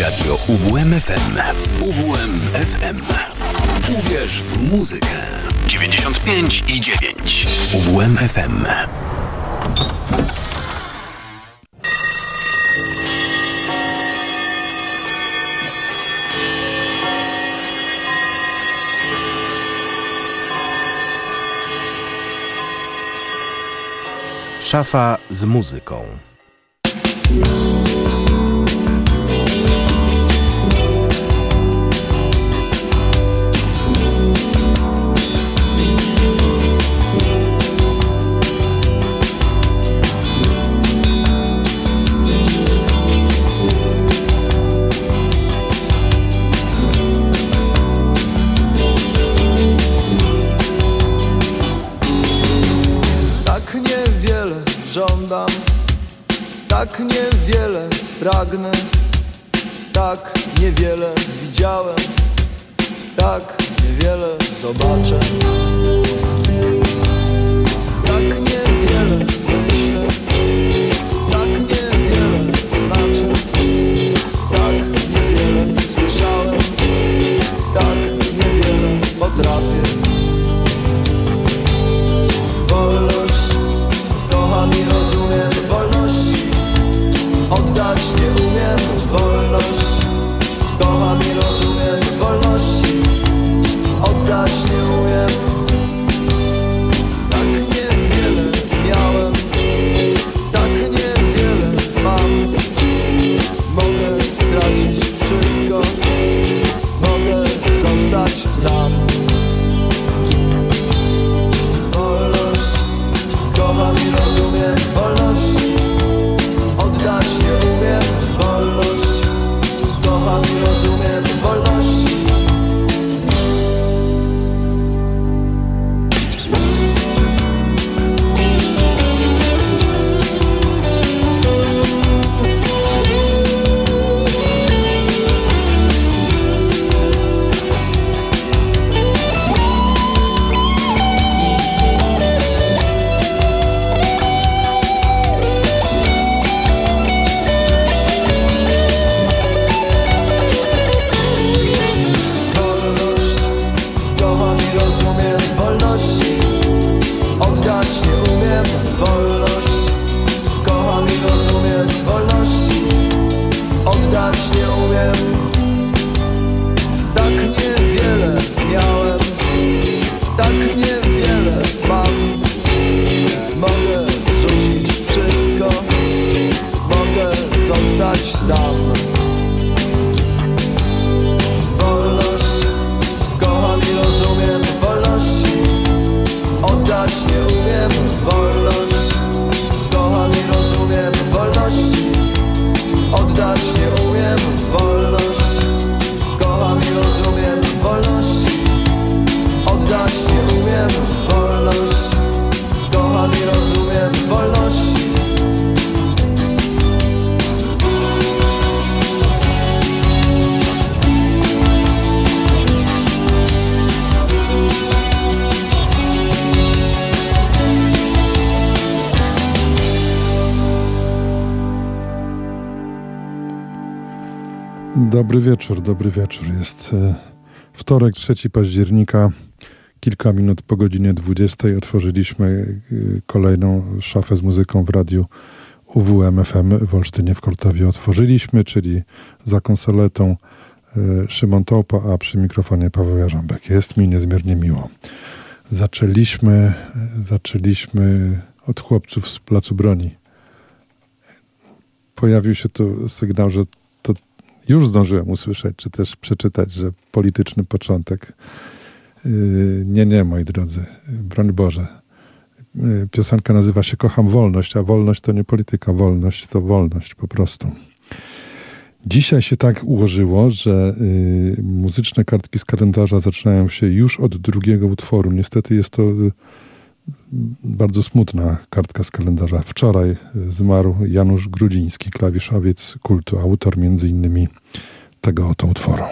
Radio UWMFM. UWMFM. Uwierz w muzykę. 95 i 9. UWMFM. Szafa z muzyką. Zobaczę. Dobry wieczór, dobry wieczór. Jest e, wtorek, 3 października. Kilka minut po godzinie 20 otworzyliśmy e, kolejną szafę z muzyką w radiu UWMFM w Olsztynie w Kortowie. Otworzyliśmy, czyli za konsoletą e, Szymon Tołpa, a przy mikrofonie Paweł Jarząbek. Jest mi niezmiernie miło. Zaczęliśmy, zaczęliśmy od chłopców z Placu Broni. Pojawił się tu sygnał, że już zdążyłem usłyszeć, czy też przeczytać, że polityczny początek. Yy, nie, nie, moi drodzy, broń Boże. Yy, piosenka nazywa się Kocham Wolność, a wolność to nie polityka, wolność to wolność po prostu. Dzisiaj się tak ułożyło, że yy, muzyczne kartki z kalendarza zaczynają się już od drugiego utworu. Niestety jest to bardzo smutna kartka z kalendarza. Wczoraj zmarł Janusz Grudziński, klawiszowiec kultu, autor między innymi tego oto utworu.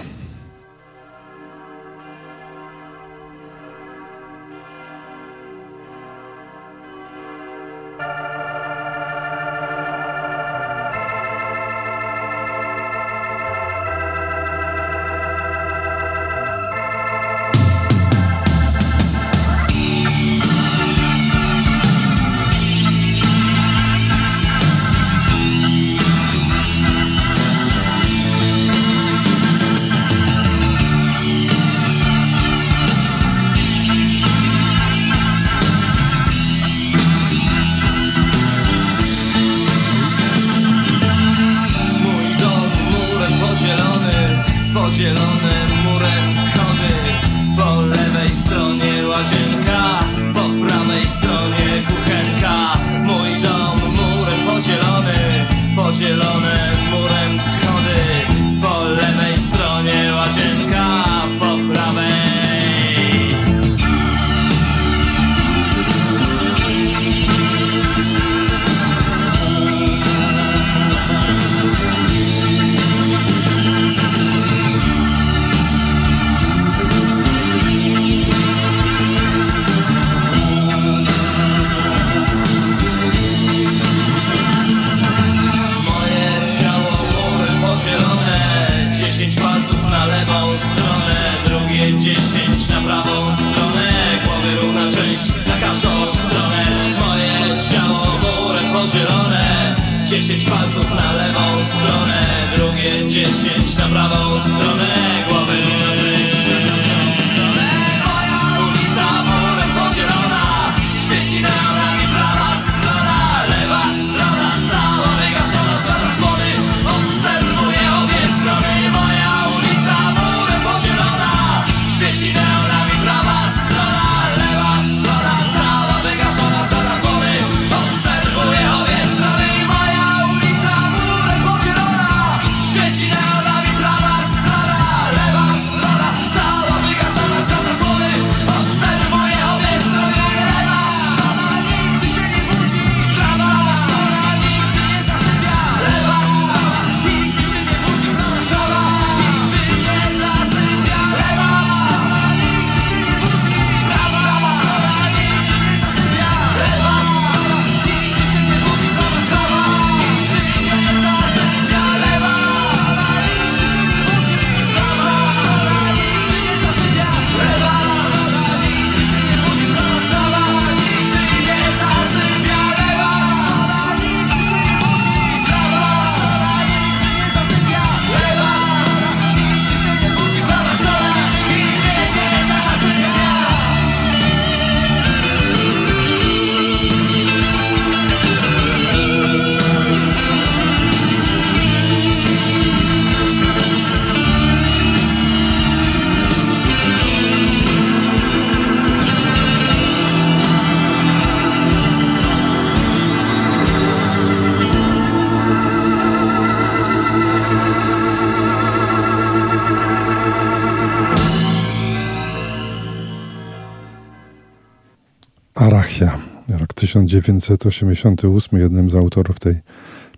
1988 jednym z autorów tej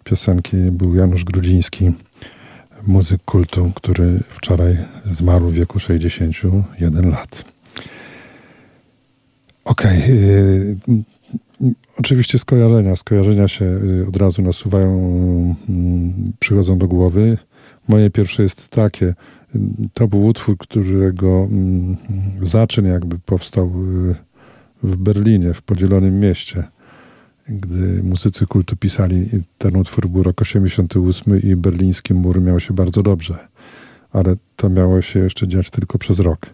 piosenki był Janusz Grudziński, muzyk kultu, który wczoraj zmarł w wieku 61 lat. Okej. Okay. Oczywiście skojarzenia. Skojarzenia się y, od razu nasuwają, mm, przychodzą do głowy. Moje pierwsze jest takie. To był utwór, którego mm, zaczyn jakby powstał y, w Berlinie, w podzielonym mieście gdy muzycy kultu pisali ten utwór, był rok 88 i berliński mur miał się bardzo dobrze, ale to miało się jeszcze dziać tylko przez rok.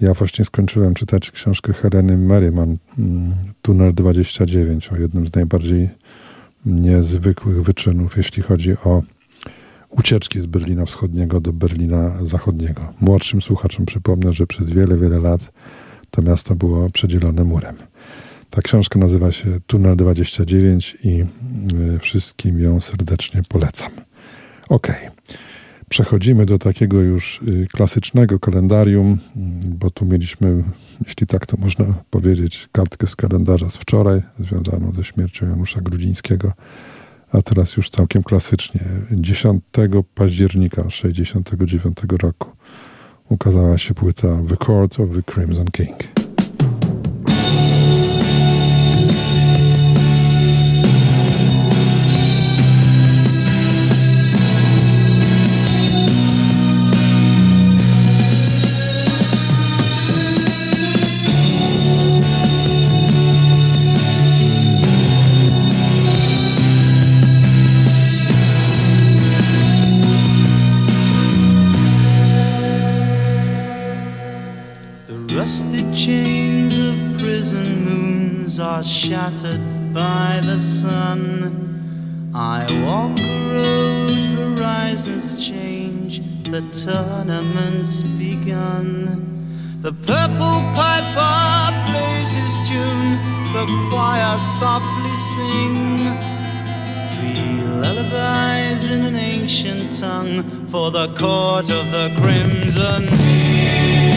Ja właśnie skończyłem czytać książkę Heleny Merriman, mm, Tunel 29, o jednym z najbardziej niezwykłych wyczynów, jeśli chodzi o ucieczki z Berlina Wschodniego do Berlina Zachodniego. Młodszym słuchaczom przypomnę, że przez wiele, wiele lat to miasto było przedzielone murem. Ta książka nazywa się Tunel 29 i y, wszystkim ją serdecznie polecam. Ok. Przechodzimy do takiego już y, klasycznego kalendarium, bo tu mieliśmy, jeśli tak to można powiedzieć, kartkę z kalendarza z wczoraj, związaną ze śmiercią Janusza Grudzińskiego, a teraz już całkiem klasycznie. 10 października 1969 roku ukazała się płyta The Court of the Crimson King. Shattered by the sun. I walk a road, horizons change, the tournament's begun. The purple piper plays his tune, the choir softly sing. Three lullabies in an ancient tongue for the court of the crimson.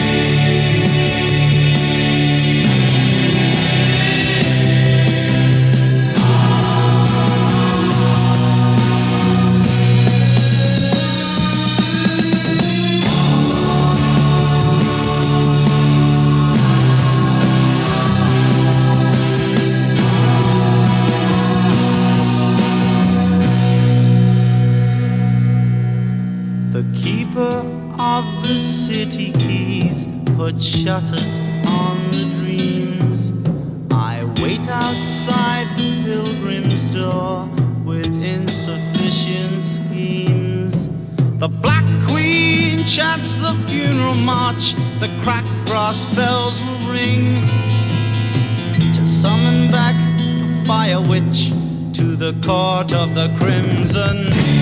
Put shutters on the dreams. I wait outside the pilgrim's door with insufficient schemes. The Black Queen chants the funeral march, the cracked brass bells will ring to summon back the fire witch to the court of the crimson.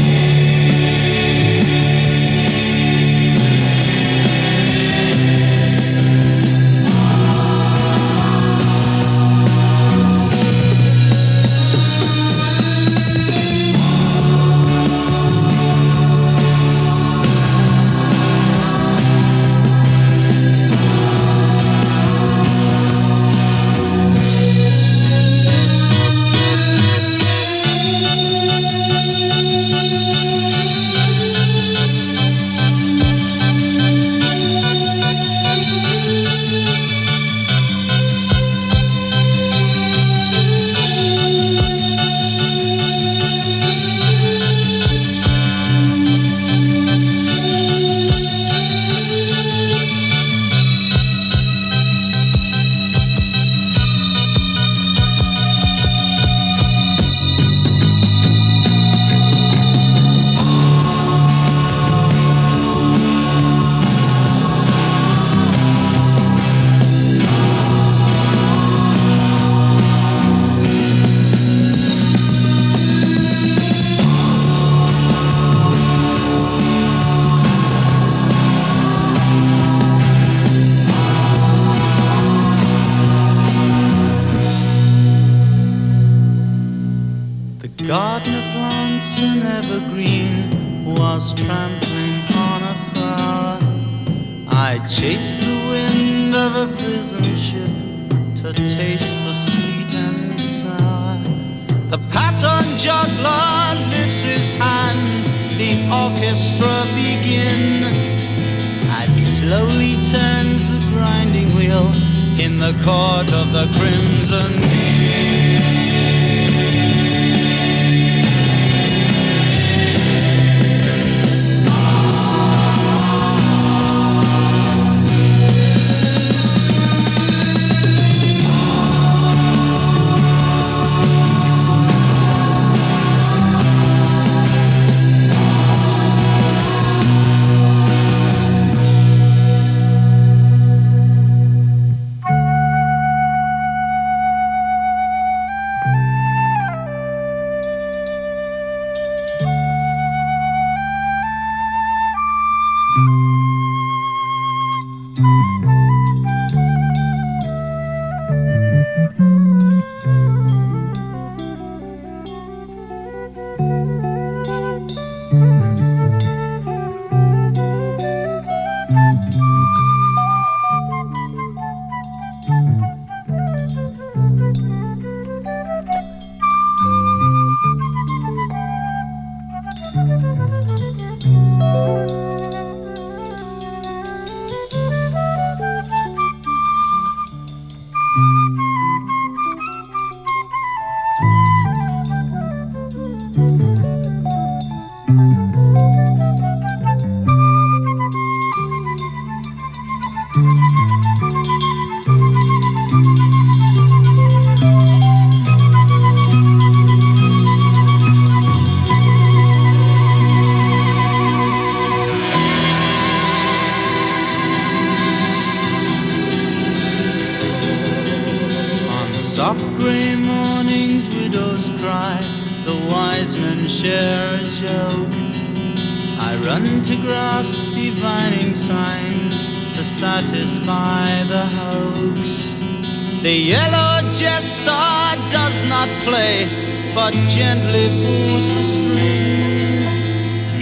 But gently pulls the strings.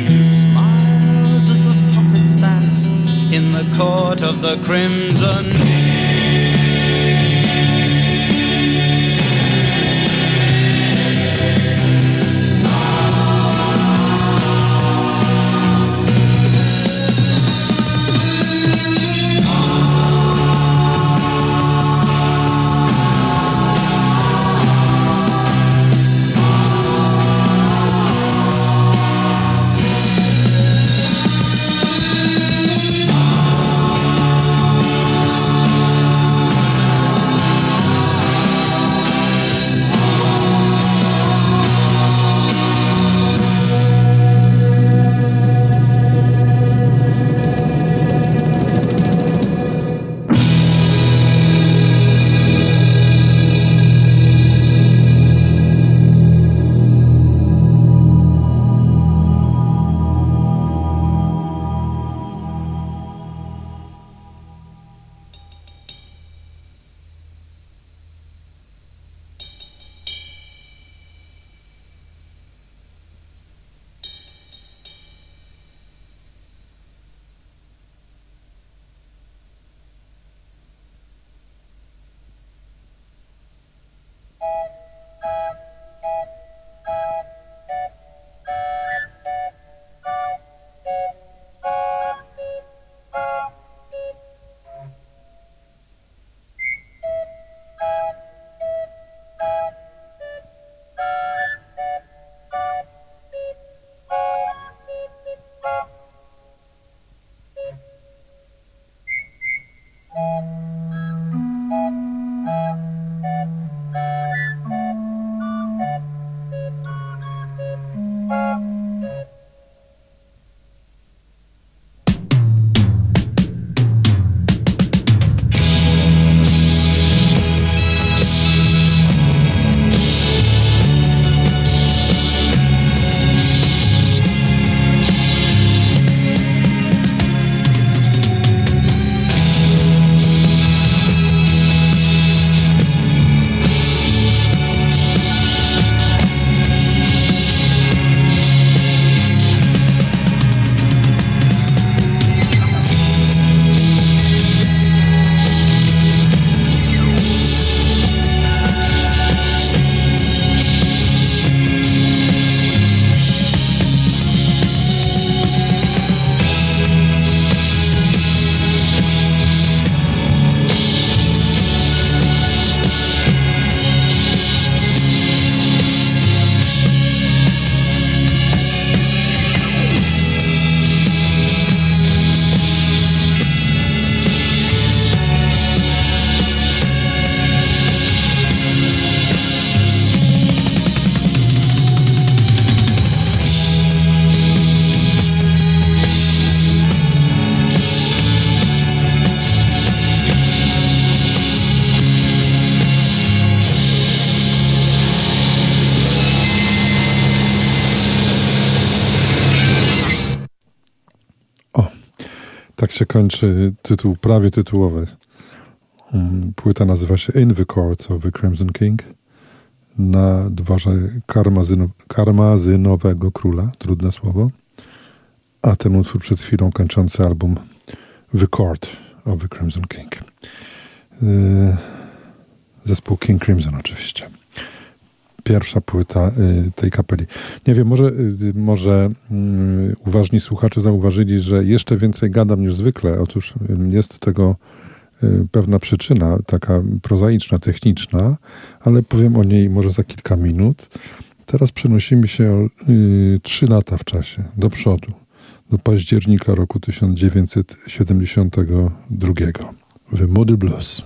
He smiles as the puppets dance in the court of the crimson. Kończy tytuł prawie tytułowy. Mm, płyta nazywa się In the Court of the Crimson King na dworze karmazynowego króla, trudne słowo. A ten utwór przed chwilą kończący album The Court of the Crimson King. Y, zespół King Crimson oczywiście pierwsza płyta y, tej kapeli. Nie wiem, może, y, może y, uważni słuchacze zauważyli, że jeszcze więcej gadam niż zwykle. Otóż jest tego pewna przyczyna, taka prozaiczna, techniczna, ale powiem o niej może za kilka minut. Teraz przenosimy się trzy lata w czasie, do przodu, do października roku 1972 w Moody Blues.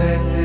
Of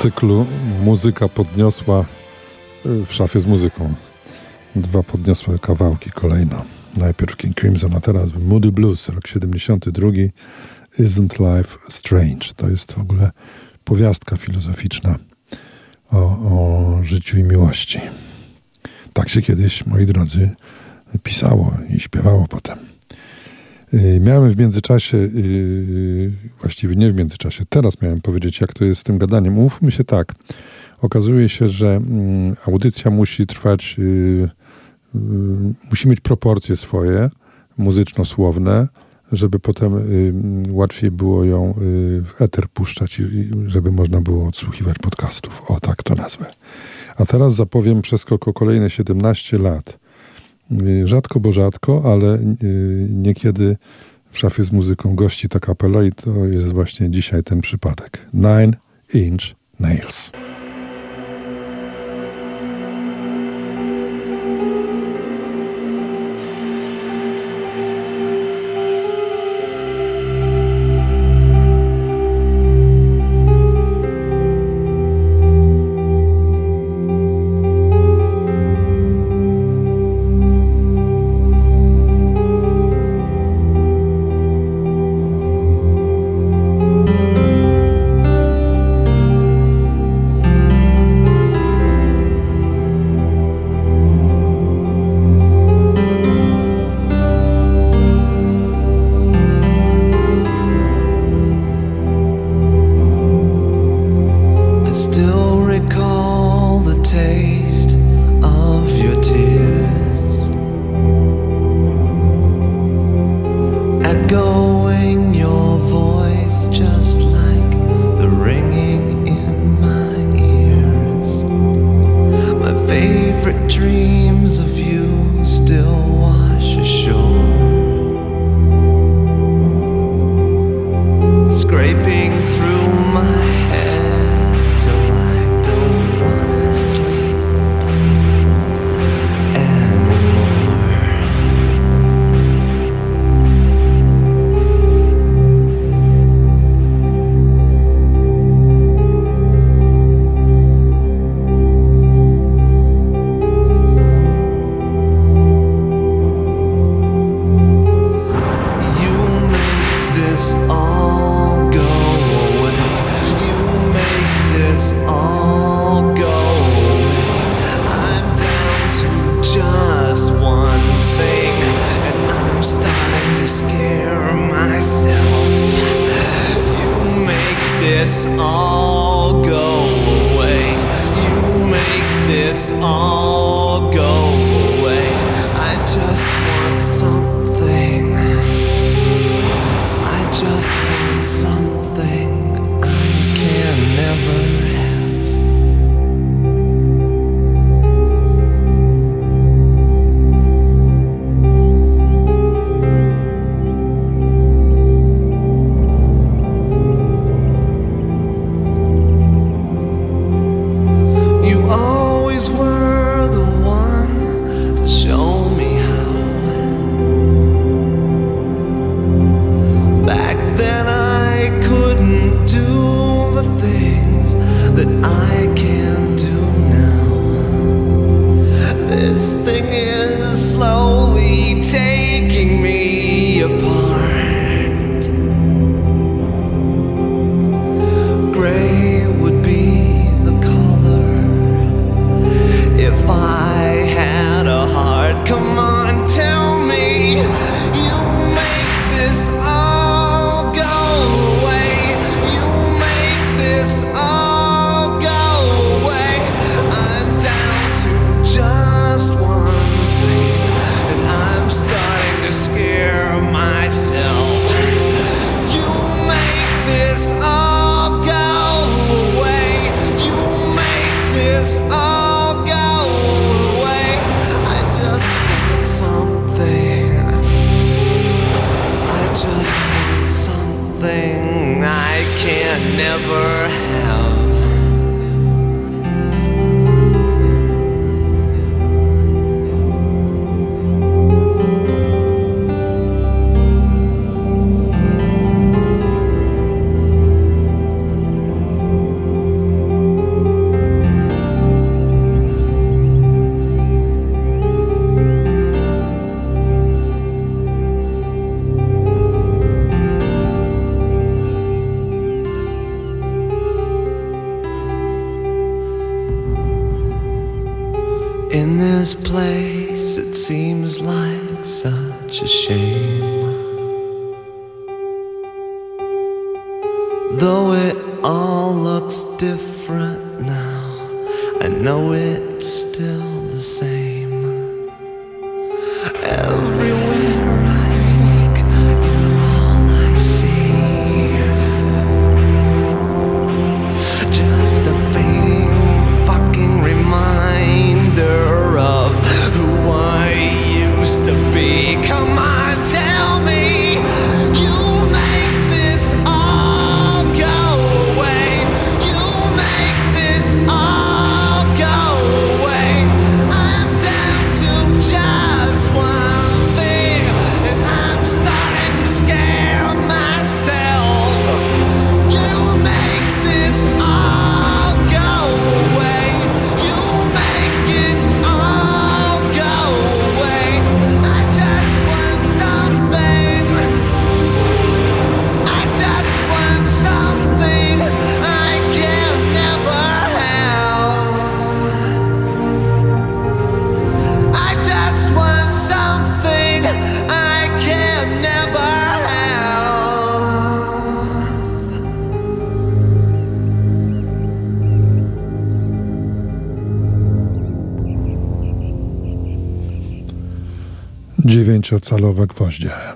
cyklu Muzyka podniosła y, w szafie z muzyką. Dwa podniosłe kawałki kolejno. Najpierw King Crimson, a teraz Moody Blues, rok 72. Isn't Life Strange? To jest w ogóle powiastka filozoficzna o, o życiu i miłości. Tak się kiedyś, moi drodzy, pisało i śpiewało potem. Y, miałem w międzyczasie, y, właściwie nie w międzyczasie, teraz miałem powiedzieć, jak to jest z tym gadaniem. Umówmy się tak. Okazuje się, że mm, audycja musi trwać, y, musi mieć proporcje swoje, muzyczno-słowne, żeby potem łatwiej było ją w eter puszczać i żeby można było odsłuchiwać podcastów. O, tak to nazwę. A teraz zapowiem przeskok o kolejne 17 lat Y, rzadko, bo rzadko, ale y, niekiedy w szafie z muzyką gości ta kapela i to jest właśnie dzisiaj ten przypadek. Nine Inch Nails.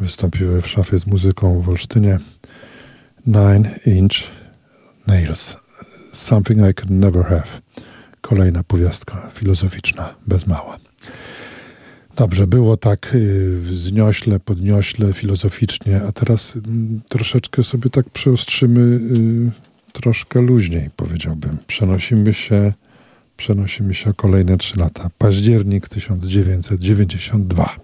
Wystąpiły w szafie z muzyką w Olsztynie. Nine Inch Nails. Something I Could Never Have. Kolejna powiastka filozoficzna, bez mała. Dobrze, było tak y, zniośle, podniośle, filozoficznie, a teraz mm, troszeczkę sobie tak przyostrzymy, y, troszkę luźniej powiedziałbym. Przenosimy się, przenosimy się o kolejne trzy lata. Październik 1992.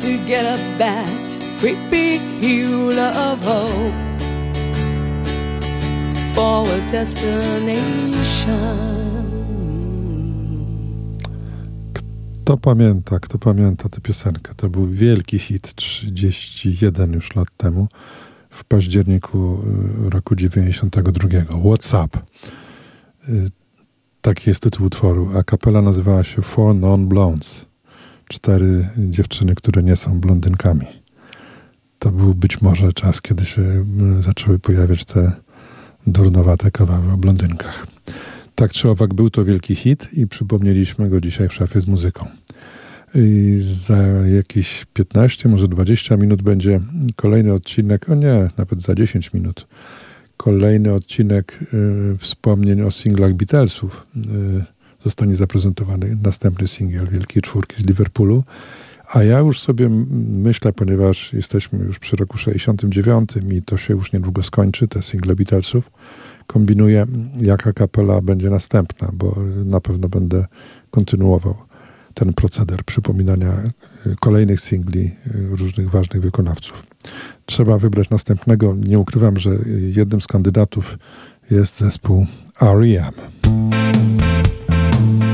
To get up that big hill of hope for a destination. Kto pamięta, kto pamięta tę piosenkę? To był wielki hit 31 już lat temu, w październiku y, roku 92. What's Up? Y, taki jest tytuł utworu, a kapela nazywała się Four Non Blondes. Cztery dziewczyny, które nie są blondynkami. To był być może czas, kiedy się y, zaczęły pojawiać te durnowate kawały o blondynkach. Tak czy owak był to wielki hit i przypomnieliśmy go dzisiaj w szafie z muzyką. I za jakieś 15, może 20 minut będzie kolejny odcinek, o nie, nawet za 10 minut, kolejny odcinek y, wspomnień o singlach Beatlesów. Y, zostanie zaprezentowany następny singiel Wielkiej Czwórki z Liverpoolu. A ja już sobie myślę, ponieważ jesteśmy już przy roku 69 i to się już niedługo skończy, te single Beatlesów, kombinuję, jaka kapela będzie następna, bo na pewno będę kontynuował ten proceder przypominania y, kolejnych singli y, różnych ważnych wykonawców. Trzeba wybrać następnego. Nie ukrywam, że jednym z kandydatów jest zespół R.E.M. Thank you.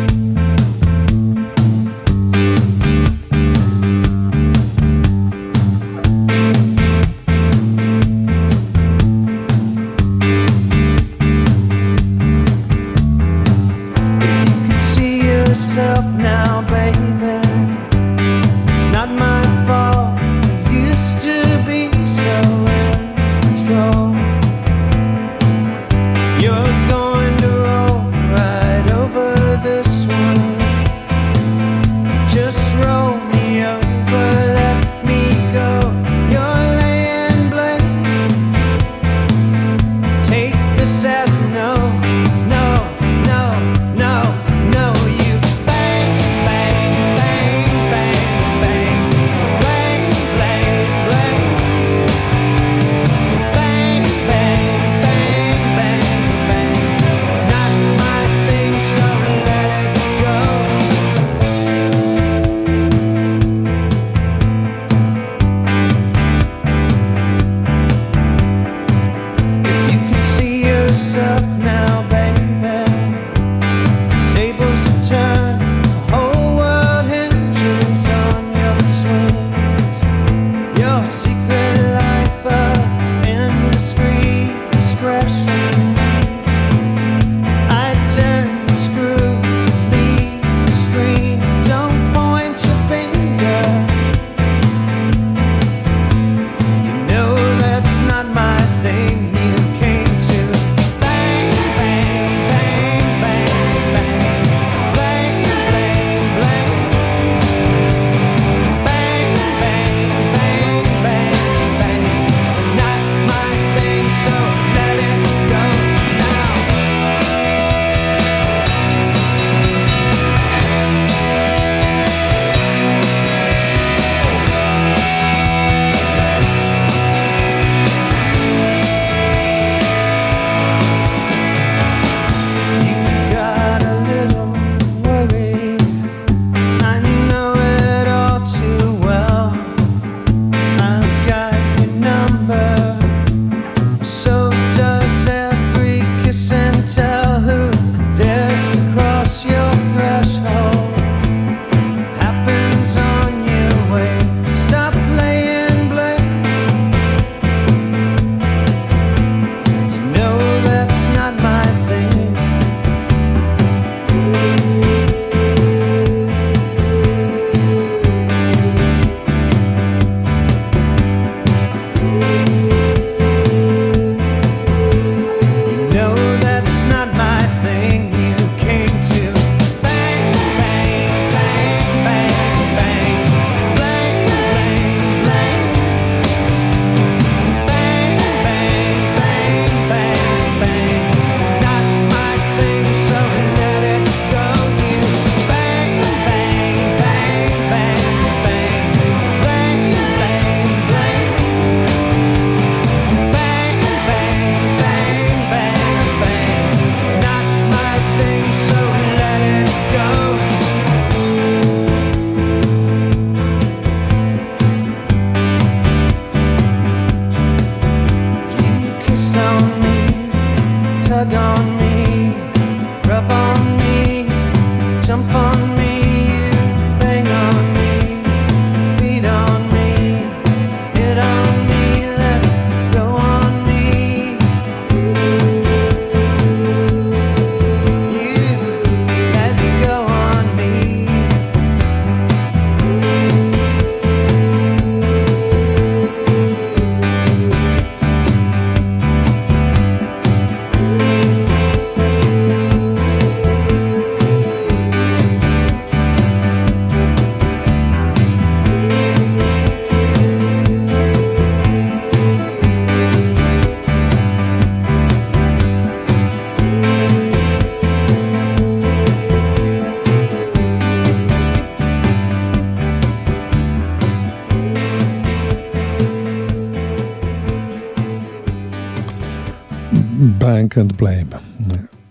Bank and Blame.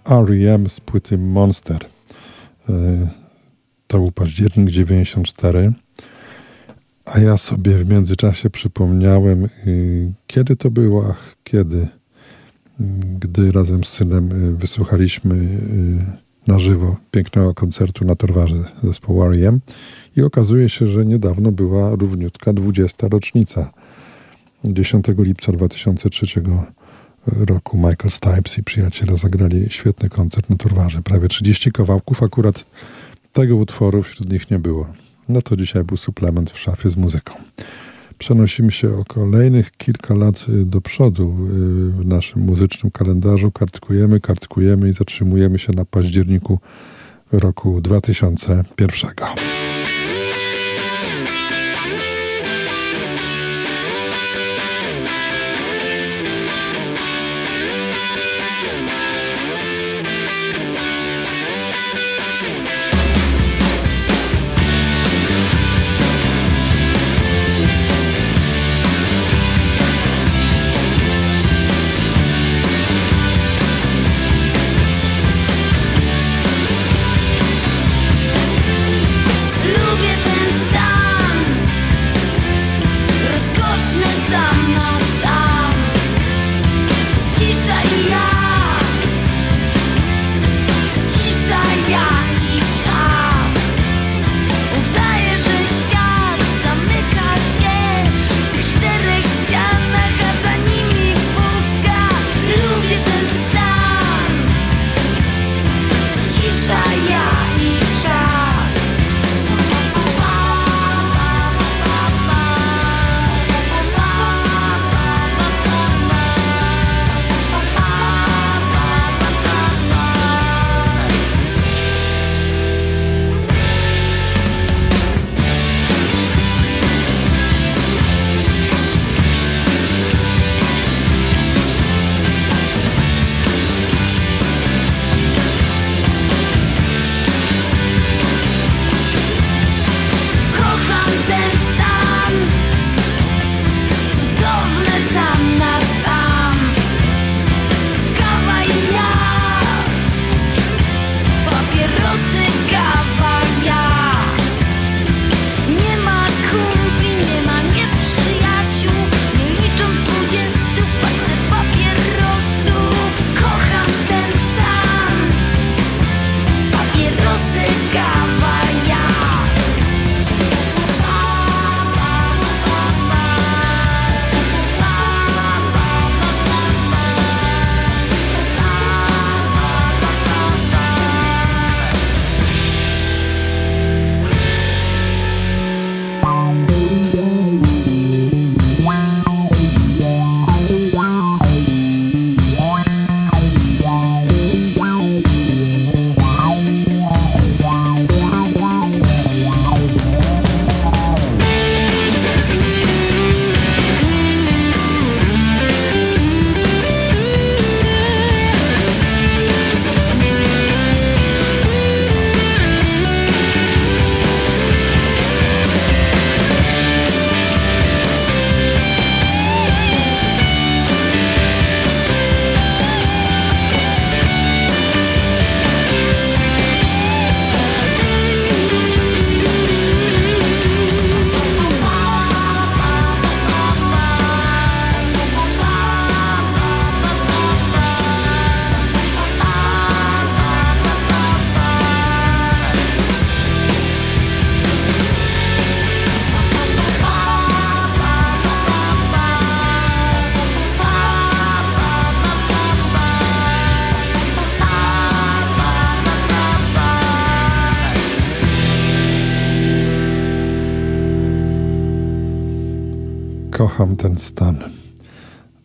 R.E.M. z płyty Monster. E, to był październik 94. A ja sobie w międzyczasie przypomniałem, y, kiedy to było, ach, kiedy, y, gdy razem z synem y, wysłuchaliśmy na żywo pięknego koncertu na Torwarze zespołu R.E.M. I okazuje się, że niedawno była równiutka 20. rocznica. 10 lipca 2003 roku Michael Stipes i przyjaciele zagrali świetny koncert na Torwarze. Prawie 30 kawałków, akurat tego utworu wśród nich nie było. No to dzisiaj był suplement w szafie z muzyką. Przenosimy się o kolejnych kilka lat y, do przodu y, w naszym muzycznym kalendarzu. Kartkujemy, kartkujemy i zatrzymujemy się na październiku roku 2001. ten stan.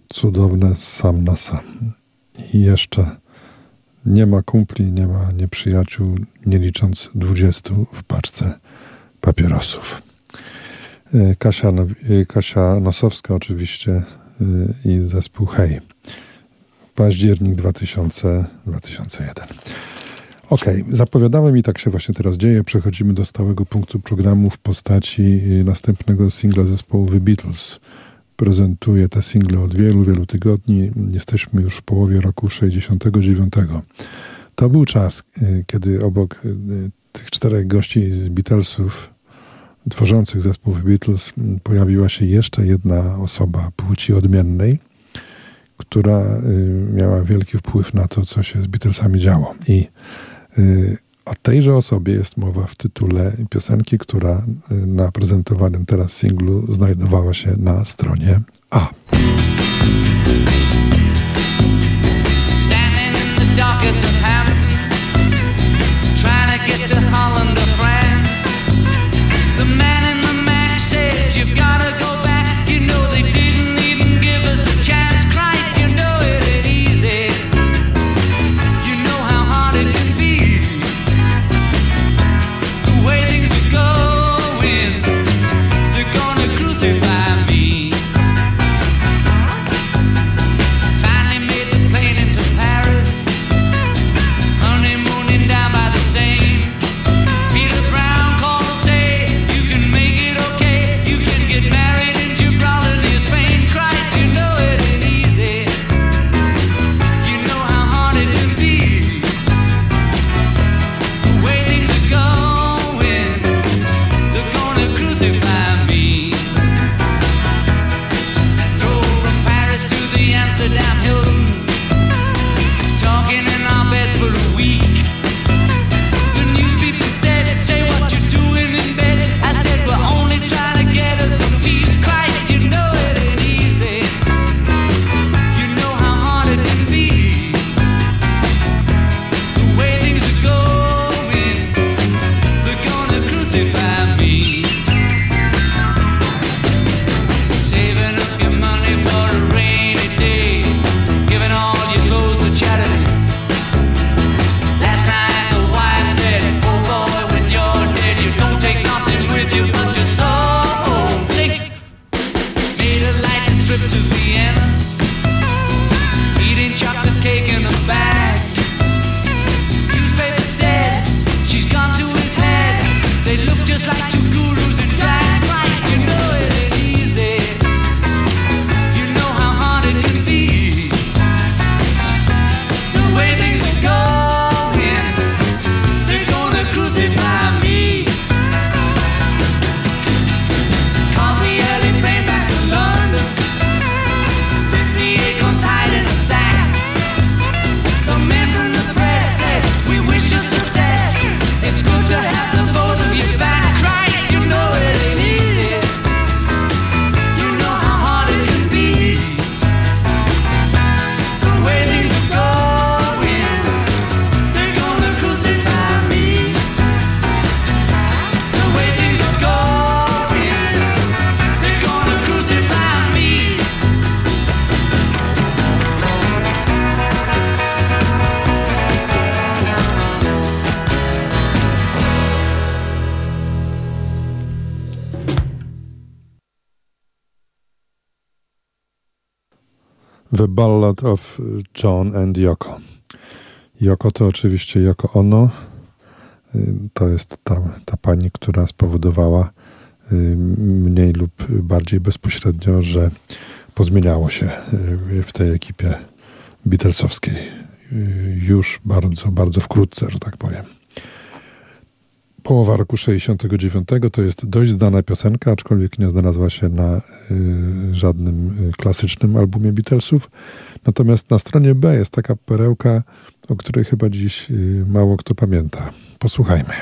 Cudowne sam na sam. I jeszcze nie ma kumpli, nie ma nieprzyjaciół, nie licząc dwudziestu w paczce papierosów. E, Kasia, e, Kasia Nosowska oczywiście e, i zespół Hej. Październik 2000, 2001. Ok, zapowiadałem i tak się właśnie teraz dzieje. Przechodzimy do stałego punktu programu w postaci następnego singla zespołu The Beatles prezentuje te single od wielu, wielu tygodni. Jesteśmy już w połowie roku 69. To był czas, y, kiedy obok y, tych czterech gości z Beatlesów, tworzących zespół Beatles, pojawiła się jeszcze jedna osoba płci odmiennej, która y, miała wielki wpływ na to, co się z Beatlesami działo. I o tejże osobie jest mowa w tytule piosenki, która y, na prezentowanym teraz singlu znajdowała się na stronie A. Standing in the The Ballad of John and Yoko. Yoko to oczywiście Yoko Ono. Y, to jest ta, ta pani, która spowodowała y, mniej lub bardziej bezpośrednio, że pozmieniało się y, w tej ekipie Beatlesowskiej. Już bardzo, bardzo wkrótce, że tak powiem połowa roku 69 to jest dość znana piosenka, aczkolwiek nie znalazła się na y, żadnym y, klasycznym albumie Beatlesów. Natomiast na stronie B jest taka perełka, o której chyba dziś y, mało kto pamięta. Posłuchajmy.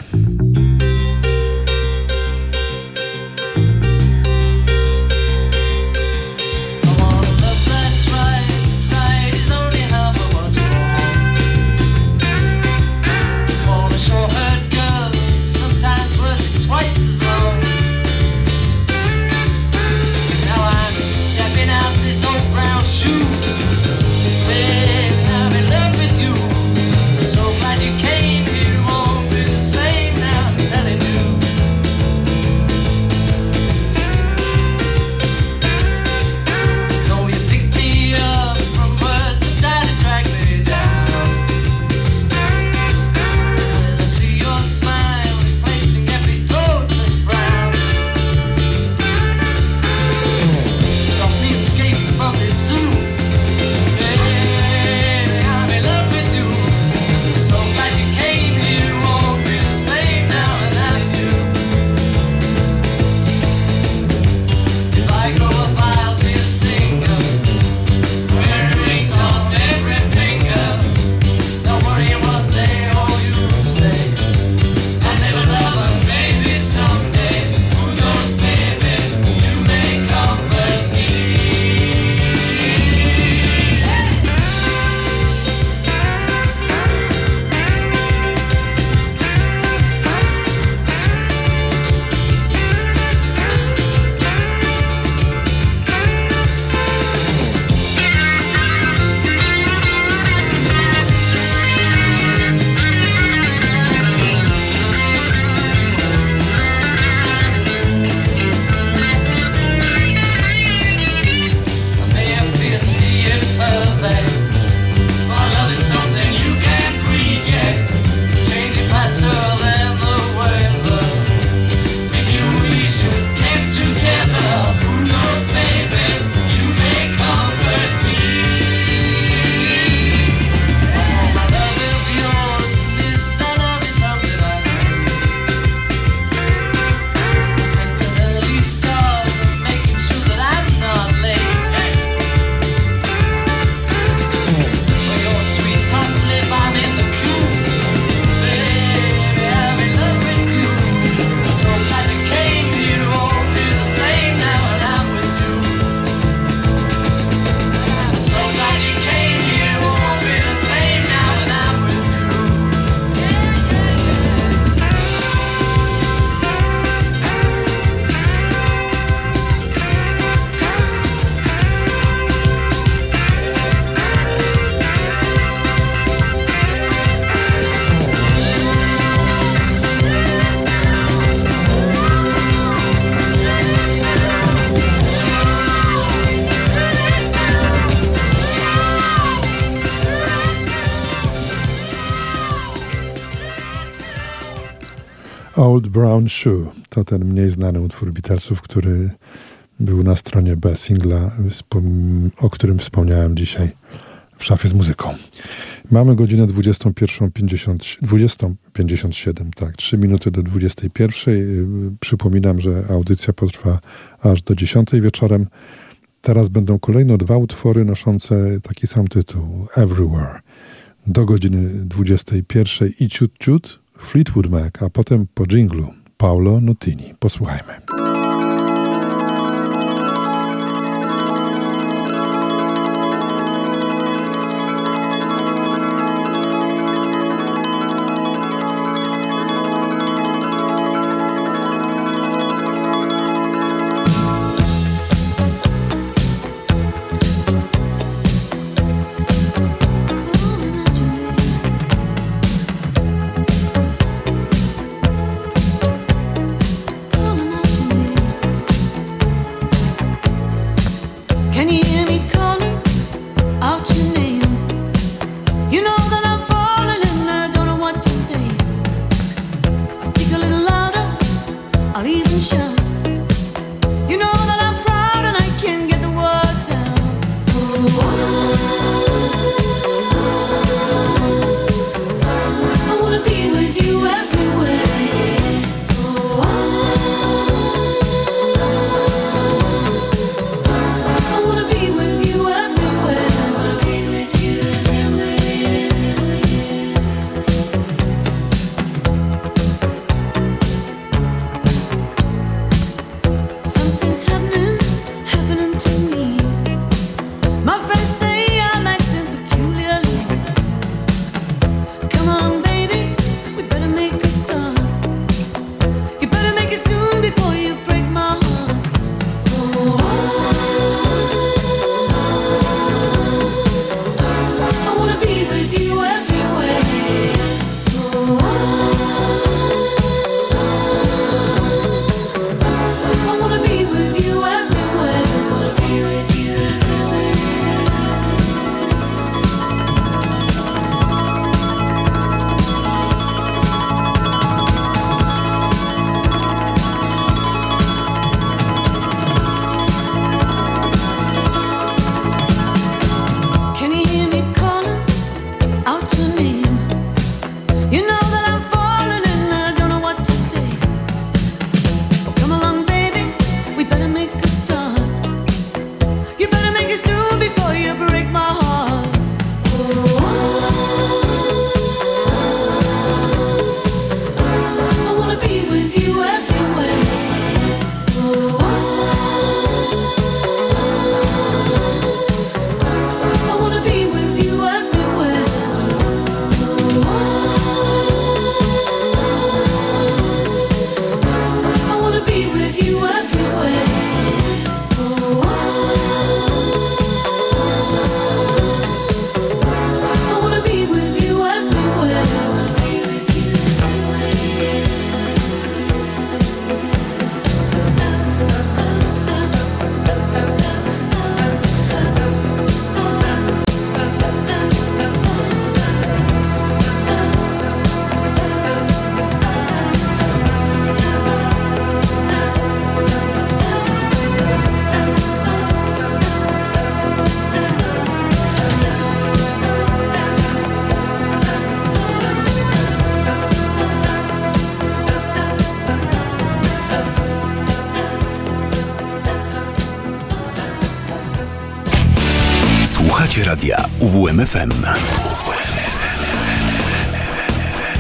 Old Brown Shoe to ten mniej znany utwór Beatlesów, który był na stronie B singla, o którym wspomniałem dzisiaj w szafie z muzyką. Mamy godzinę 21.57, 20, tak, 3 minuty do 21. Przypominam, że audycja potrwa aż do 10 wieczorem. Teraz będą kolejno dwa utwory noszące taki sam tytuł Everywhere. Do godziny 21 i ciut ciut Fleetwood Mac, a potem po dżinglu Paolo Nutini. Posłuchajmy.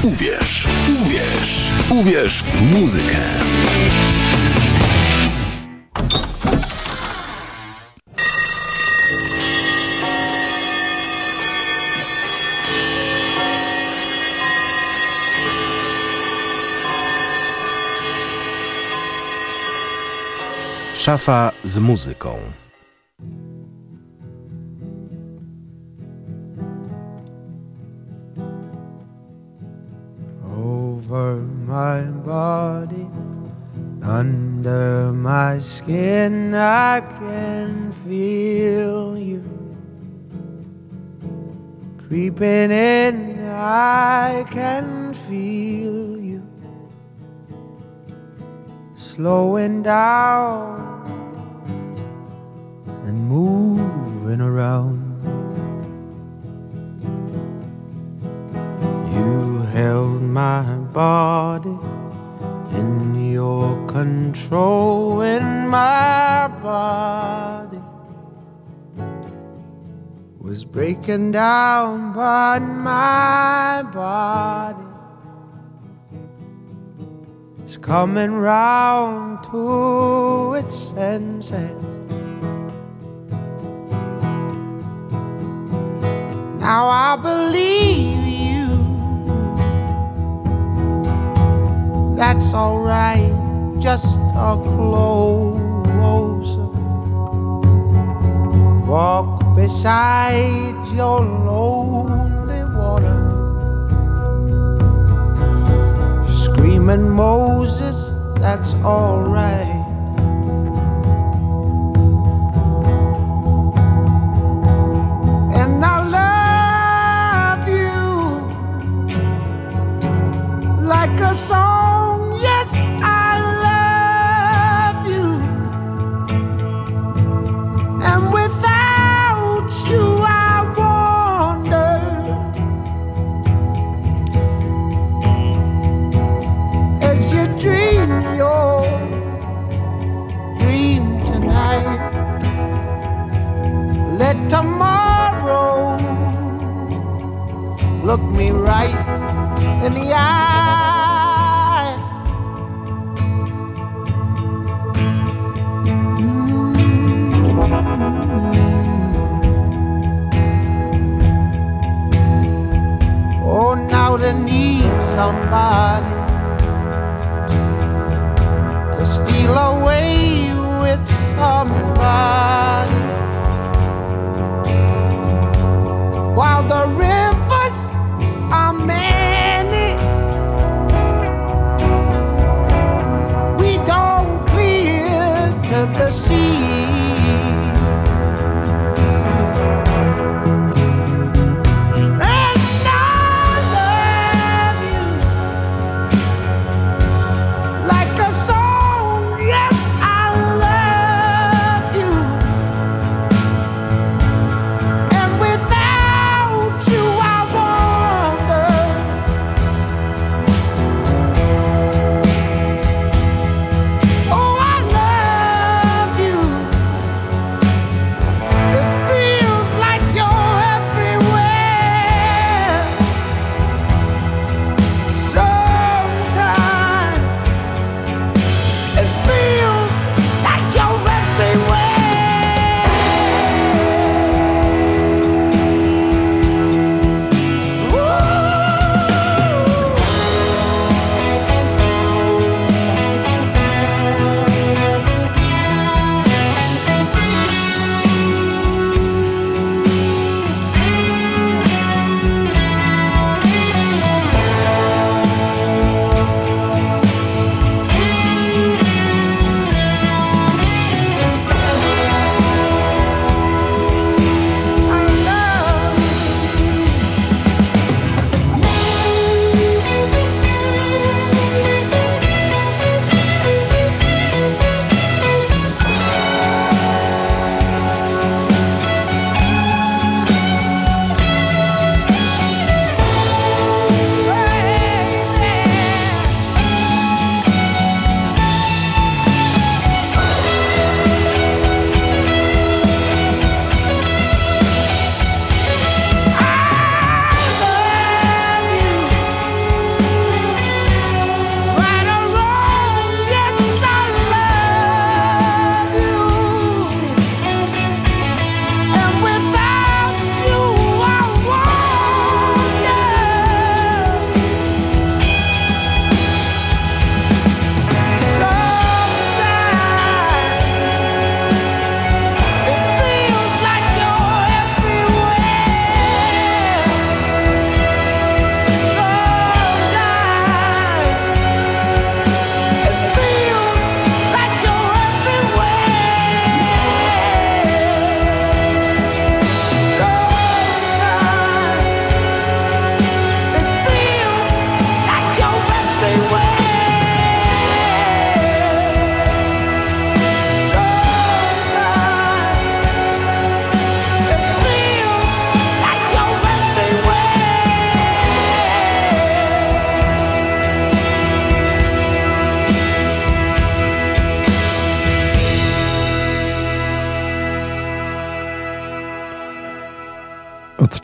Uwierz, uwierz, uwierz w muzykę. Szafa z muzyką. Skin, I can feel you creeping in. I can feel you slowing down and moving around. You held my body in your control in my body was breaking down, but my body is coming round to its senses. Now I believe you. That's alright, just a closer. Walk beside your lonely water. Screaming Moses, that's alright. And I love you like a song. Look me right in the eye. Mm. Oh, now they need somebody to steal away with somebody while the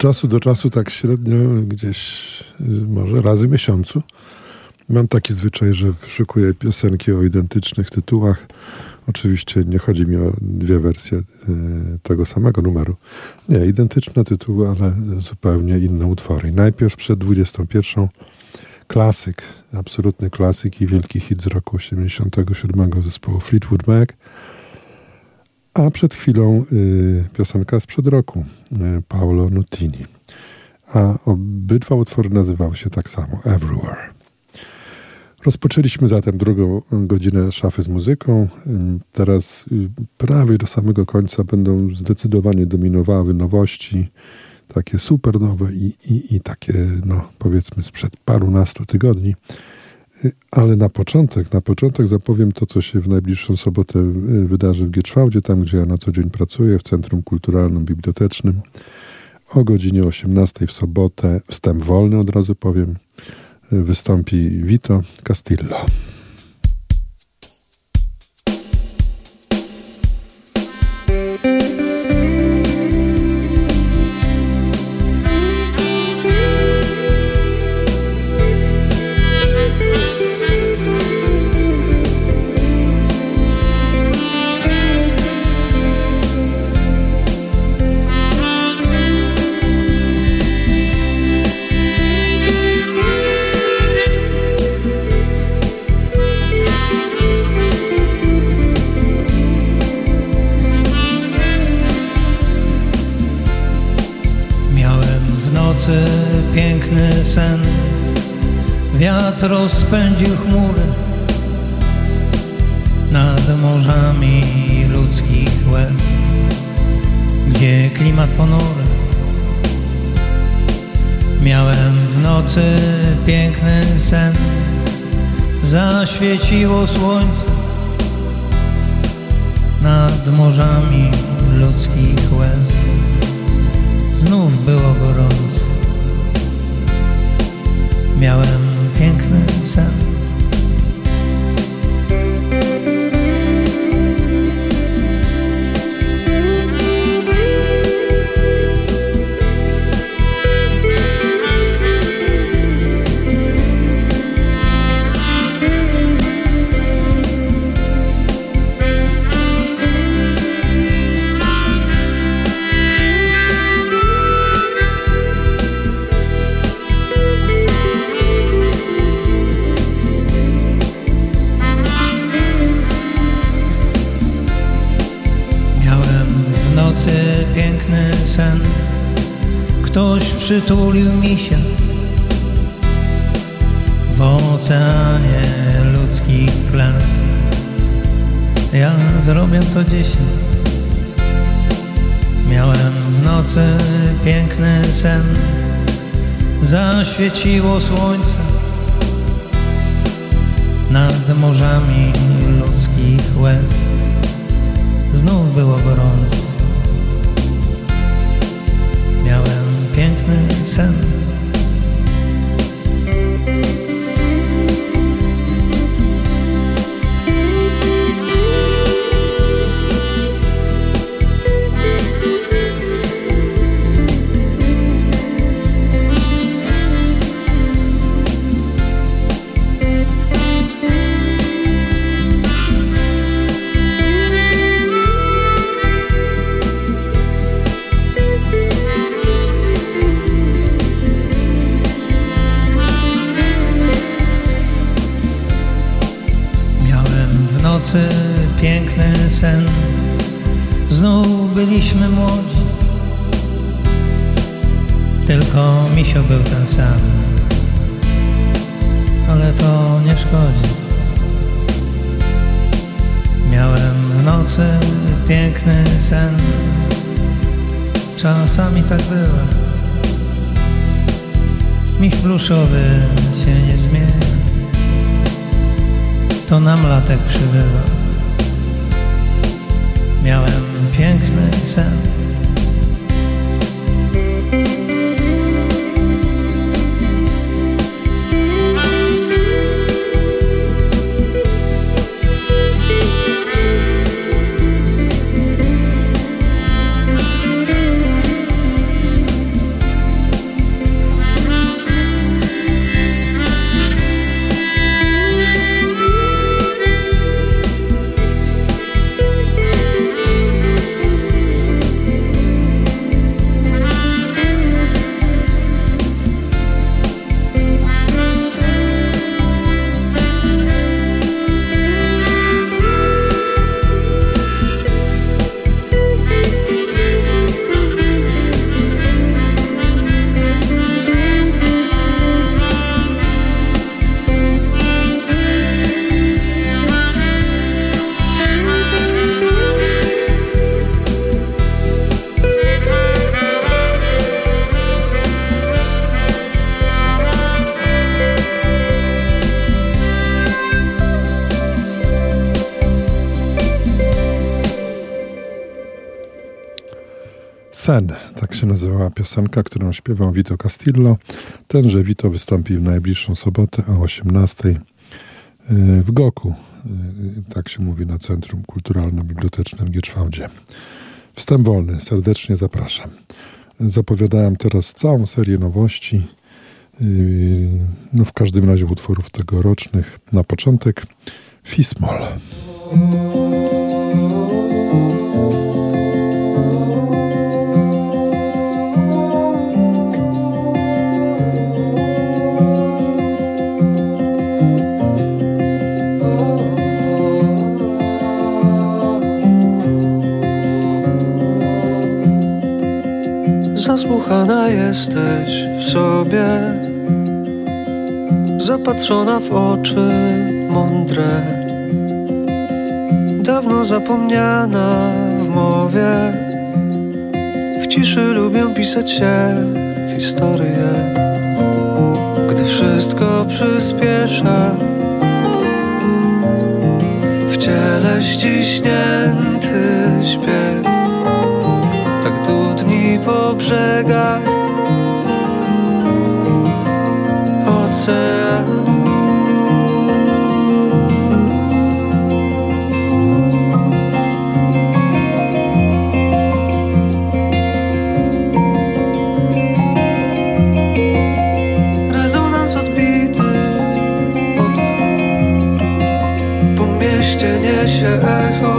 czasu do czasu, tak średnio gdzieś y, może razy miesiącu, mam taki zwyczaj, że wyszukuję piosenki o identycznych tytułach. Oczywiście nie chodzi mi o dwie wersje y, tego samego numeru. Nie, identyczne tytuły, ale zupełnie inne utwory. Najpierw przed 21 klasyk, absolutny klasyk i wielki hit z roku 87 zespołu Fleetwood Mac. A przed chwilą y, piosenka sprzed roku y, Paolo Nutini. A obydwa utwory nazywały się tak samo Everywhere. Rozpoczęliśmy zatem drugą godzinę szafy z muzyką. Y, Teraz y, prawie do samego końca będą zdecydowanie dominowały nowości, takie super nowe i, i, i takie, no powiedzmy, sprzed parunastu tygodni. Ale na początek, na początek zapowiem to, co się w najbliższą sobotę y, wydarzy w Gieczwałdzie, tam gdzie ja na co dzień pracuję, w Centrum Kulturalnym Bibliotecznym. O godzinie 18 w sobotę, wstęp wolny od razu powiem, y, wystąpi Vito Castillo. Rozpędził chmury nad morzami ludzkich łez, gdzie klimat ponury. Miałem w nocy piękny sen, zaświeciło słońce nad morzami ludzkich łez znów było gorąco. Miałem piękny sen. Zaświeciło słońce nad morzami ludzkich łez znów było gorąco. Miałem piękny sen. Tylko misio był ten sam. Ale to nie szkodzi. Miałem w nocy piękny sen. Czasami tak bywa. Miś pluszowy się nie zmienia to nam latek przybywa. Miałem piękny sen. Sen, tak się nazywała piosenka, którą śpiewał Vito Castillo. Tenże Vito wystąpi w najbliższą sobotę o 18 y, w Goku. Y, tak się mówi na Centrum Kulturalno-Bibliotecznym w Gieczwałdzie. Wstęp wolny, serdecznie zapraszam. Zapowiadałem teraz całą serię nowości, y, no w każdym razie utworów tegorocznych. Na początek Fismol. Zasłuchana jesteś w sobie, zapatrzona w oczy mądre, dawno zapomniana w mowie. W ciszy lubię pisać się historie, gdy wszystko przyspiesza. W ciele ściśnięty śpiew po brzegach oceanu. Niesie echo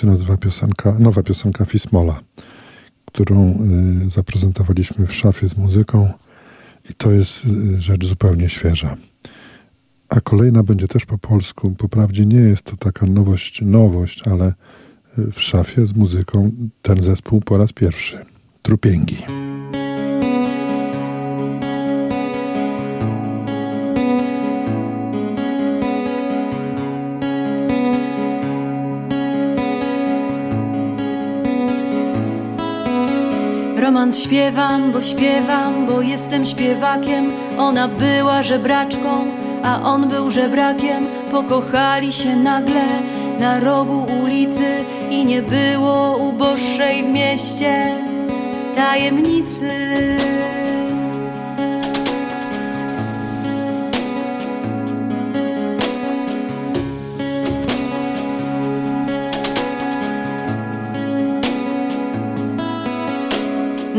się nazywa piosenka, nowa piosenka Fismola, którą y, zaprezentowaliśmy w szafie z muzyką i to jest y, rzecz zupełnie świeża. A kolejna będzie też po polsku. Poprawdzie nie jest to taka nowość, nowość, ale y, w szafie z muzyką ten zespół po raz pierwszy. Trupięgi. Śpiewam, bo śpiewam, bo jestem śpiewakiem. Ona była żebraczką, a on był żebrakiem. Pokochali się nagle na rogu ulicy i nie było uboższej w mieście tajemnicy.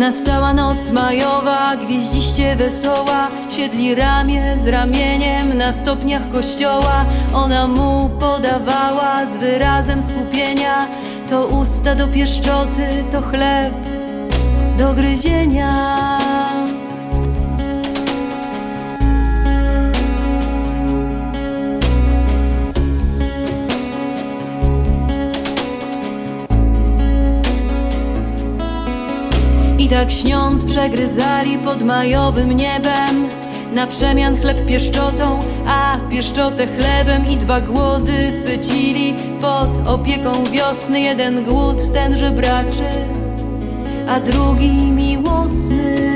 Nastała noc majowa, gwieździście wesoła Siedli ramię z ramieniem na stopniach kościoła. Ona mu podawała z wyrazem skupienia. To usta do pieszczoty, to chleb do gryzienia tak śniąc przegryzali pod majowym niebem. Na przemian chleb pieszczotą, a pieszczotę chlebem I dwa głody sycili pod opieką wiosny. Jeden głód ten żebraczy, a drugi miłosny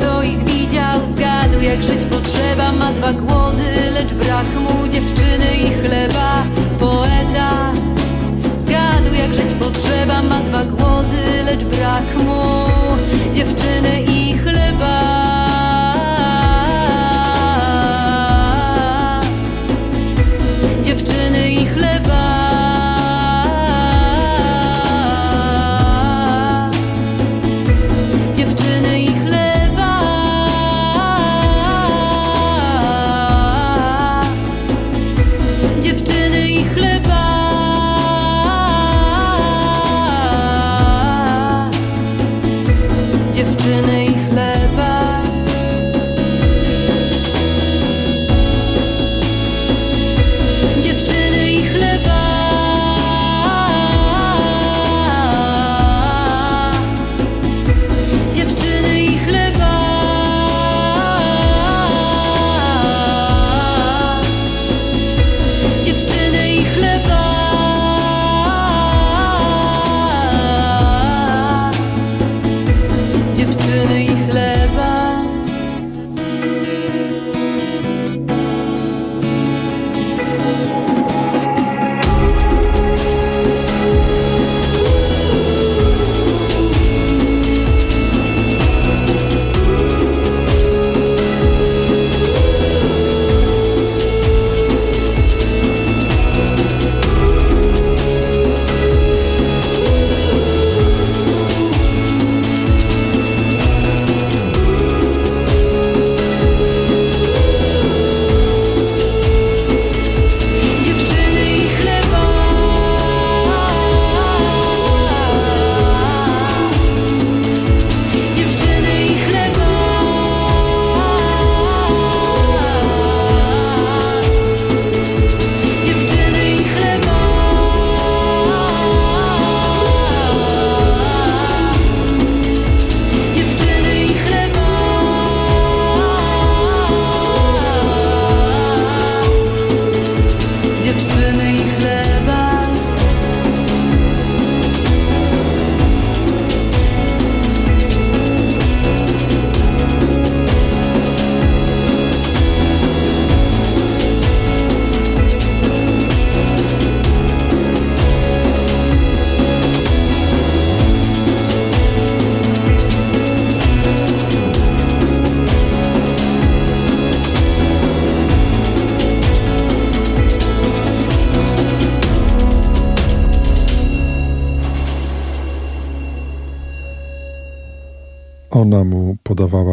co ich widział, zgadł jak żyć potrzeba. Ma dwa głody, lecz brak mu dziewczyny i chleba. Poeta zgadł jak żyć potrzeba. Ma dwa głody, lecz brak mu dziewczyny i chleba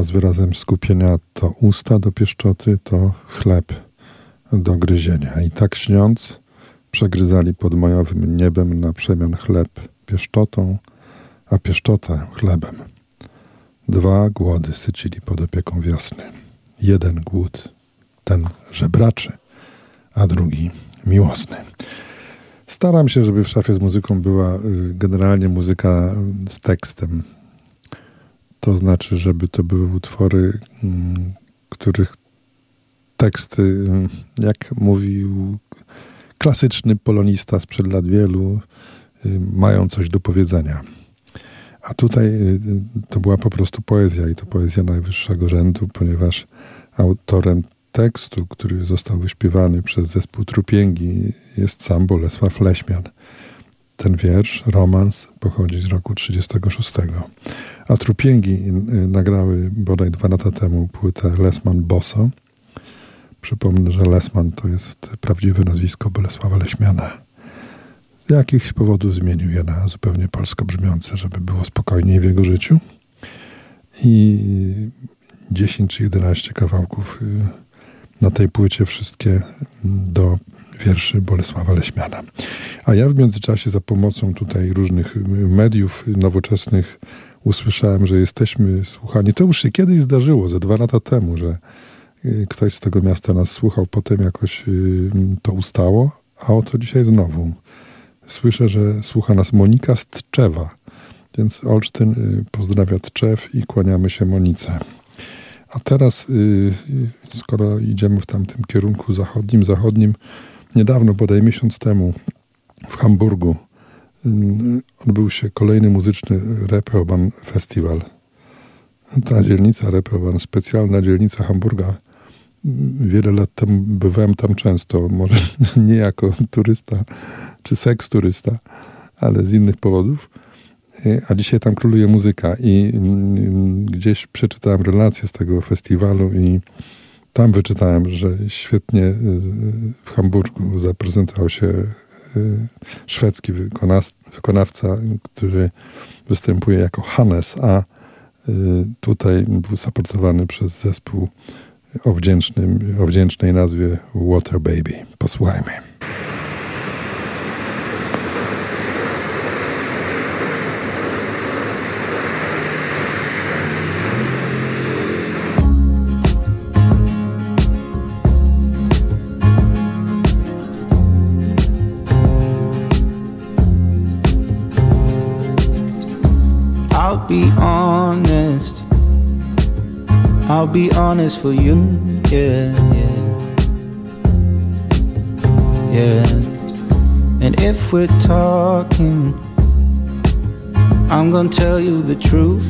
z wyrazem skupienia to usta do pieszczoty, to chleb do gryzienia. I tak śniąc, przegryzali pod majowym niebem na przemian chleb pieszczotą, a pieszczotę chlebem. Dwa głody sycili pod opieką wiosny. Jeden głód, ten żebraczy, a drugi miłosny. Staram się, żeby w szafie z muzyką była y, generalnie muzyka z tekstem. To znaczy, żeby to były utwory, mm, których teksty, y, jak mówił klasyczny polonista sprzed lat wielu, y, mają coś do powiedzenia. A tutaj y, to była po prostu poezja i to poezja najwyższego rzędu, ponieważ autorem tekstu, który został wyśpiewany przez zespół Trupięgi jest sam Bolesław Leśmian. Ten wiersz, romans, pochodzi z roku 36. A Trupięgi y, nagrały bodaj dwa lata temu płytę Lesman Bosso. Przypomnę, że Lesman to jest prawdziwe nazwisko Bolesława Leśmiana. Z jakichś powodów zmienił je na zupełnie polsko brzmiące, żeby było spokojniej w jego życiu. I 10 czy 11 kawałków y, na tej płycie, wszystkie do wierszy Bolesława Leśmiana. A ja w międzyczasie za pomocą tutaj różnych mediów nowoczesnych usłyszałem, że jesteśmy słuchani. To już się kiedyś zdarzyło, ze dwa lata temu, że y, ktoś z tego miasta nas słuchał, potem jakoś y, to ustało, a oto dzisiaj znowu. Słyszę, że słucha nas Monika z więc Olsztyn y, pozdrawia Tczew i kłaniamy się Monice. A teraz, skoro idziemy w tamtym kierunku zachodnim, zachodnim, niedawno, bodaj miesiąc temu, w Hamburgu odbył się kolejny muzyczny Reeperbahn Festival. Ta dzielnica Reeperbahn, specjalna dzielnica Hamburga. Wiele lat temu bywałem tam często, może nie jako turysta czy seks turysta, ale z innych powodów. A dzisiaj tam króluje muzyka i gdzieś przeczytałem relacje z tego festiwalu i tam wyczytałem, że świetnie w Hamburgu zaprezentował się Y, szwedzki wykonawca, który występuje jako Hannes, a y, tutaj był supportowany przez zespół o, wdzięcznym, o wdzięcznej nazwie Water Baby. Posłuchajmy. I'll be honest for you, yeah, yeah. Yeah. And if we're talking, I'm gonna tell you the truth.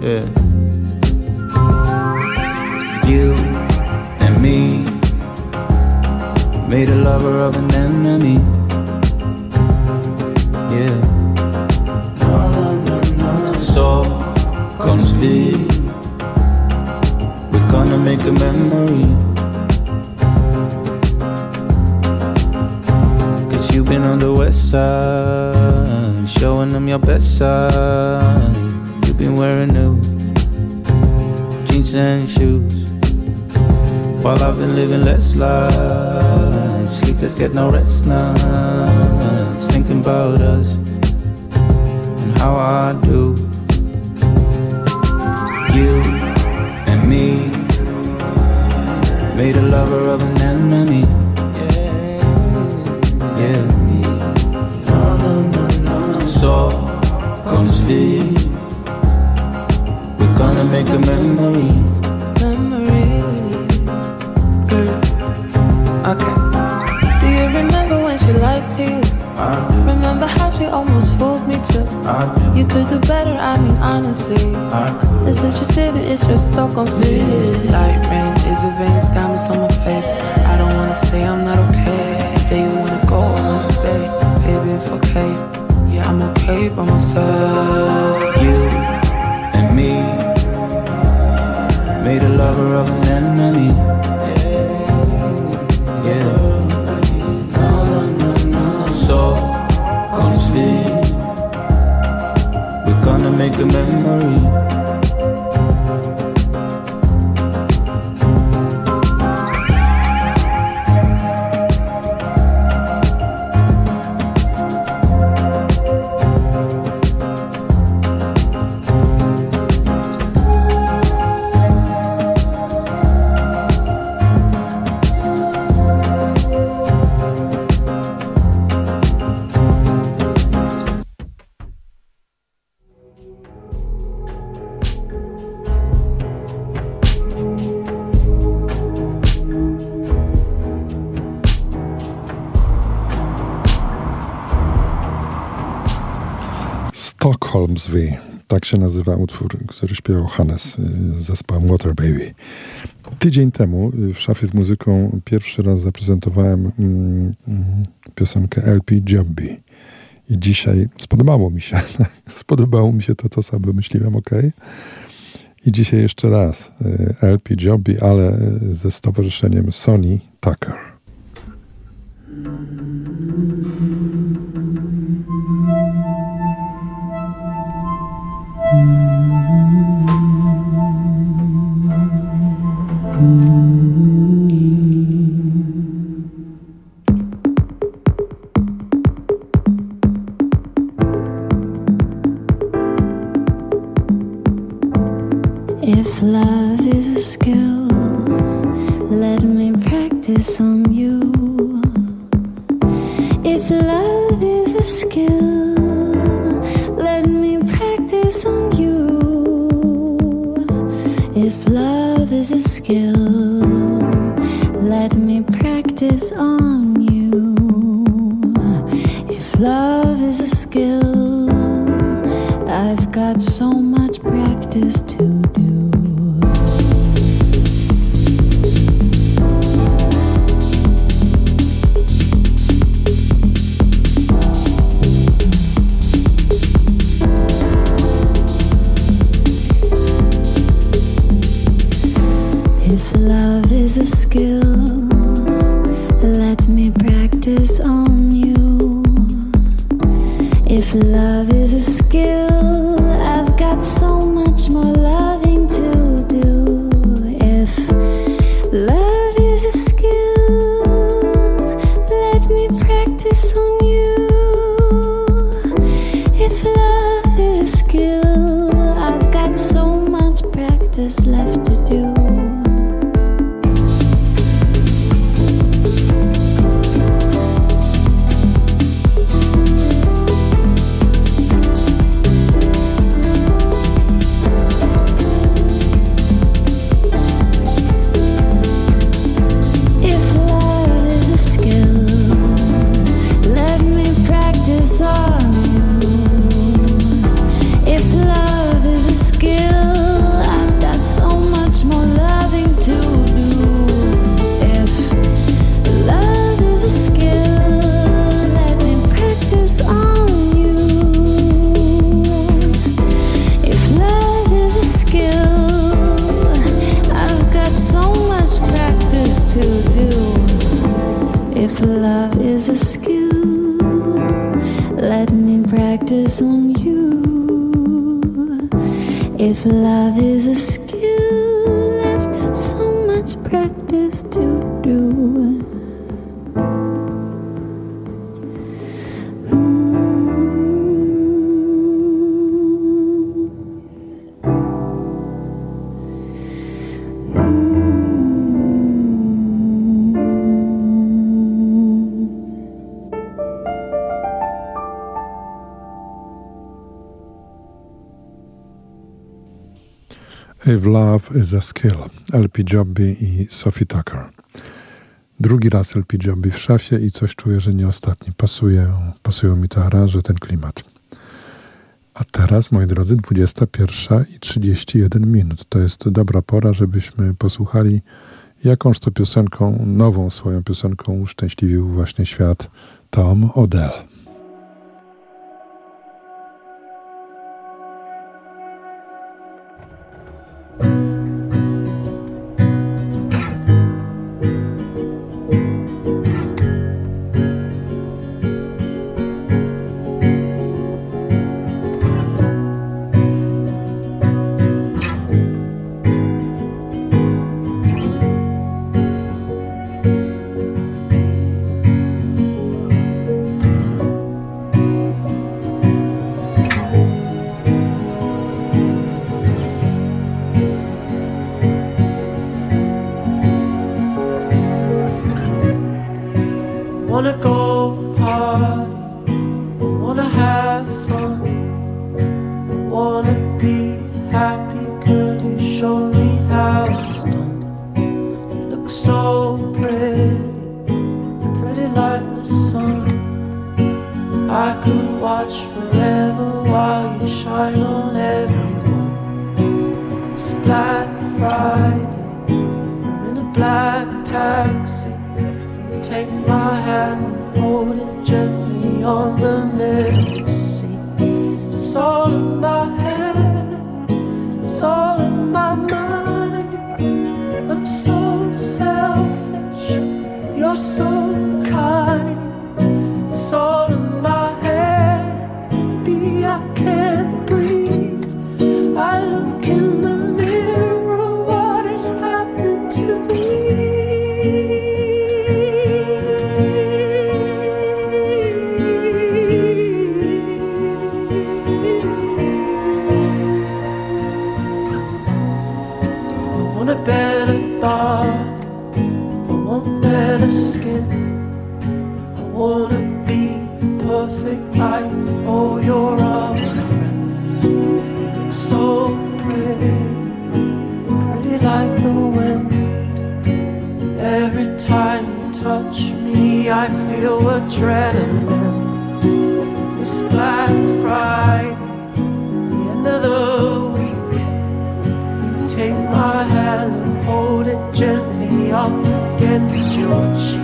Yeah. You and me made a lover of an enemy. Yeah. comes big. We're gonna make a memory. Cause you've been on the west side, showing them your best side. You've been wearing new jeans and shoes. While I've been living less life, sleepless, get no rest nights, thinking about us and how I do you and me made a lover of an enemy. Yeah, no, no, no, no. Stockholm Street. We're gonna make a memory. Memory. Okay. Do you remember when she liked you? Remember how she almost fooled me too? You could do better, I mean honestly. This is your city, it's your Stockholm speed. Light rain, is it veins, diamonds on my face. I don't wanna say I'm not okay. You say you wanna go, I wanna stay. Baby, it's okay. Yeah, I'm okay by myself. You and me made a lover of an enemy. Gonna make a memory. Tak się nazywa utwór, który śpiewał Hannes y, z zespołem Water Baby. Tydzień temu y, w szafie z muzyką pierwszy raz zaprezentowałem mm, mm, piosenkę LP Jobby. I dzisiaj spodobało mi się. spodobało mi się to, co sobie myśliłem, ok. I dzisiaj jeszcze raz y, LP Jobby, ale ze stowarzyszeniem Sony Tucker. If Love is a Skill, LP Jobby i Sophie Tucker. Drugi raz LP Jobby w szafie i coś czuję, że nie ostatni. Pasuje, pasują mi te aranże, ten klimat. A teraz, moi drodzy, 21 i 31 minut. To jest dobra pora, żebyśmy posłuchali, jakąż to piosenką, nową swoją piosenką uszczęśliwił właśnie świat Tom Odell. I want better skin. I wanna be perfect like all your other friends. So pretty, pretty like the wind. Every time you touch me, I feel adrenaline. It's Black Friday, the end of the week. You take my hand and hold it gently up against your cheek.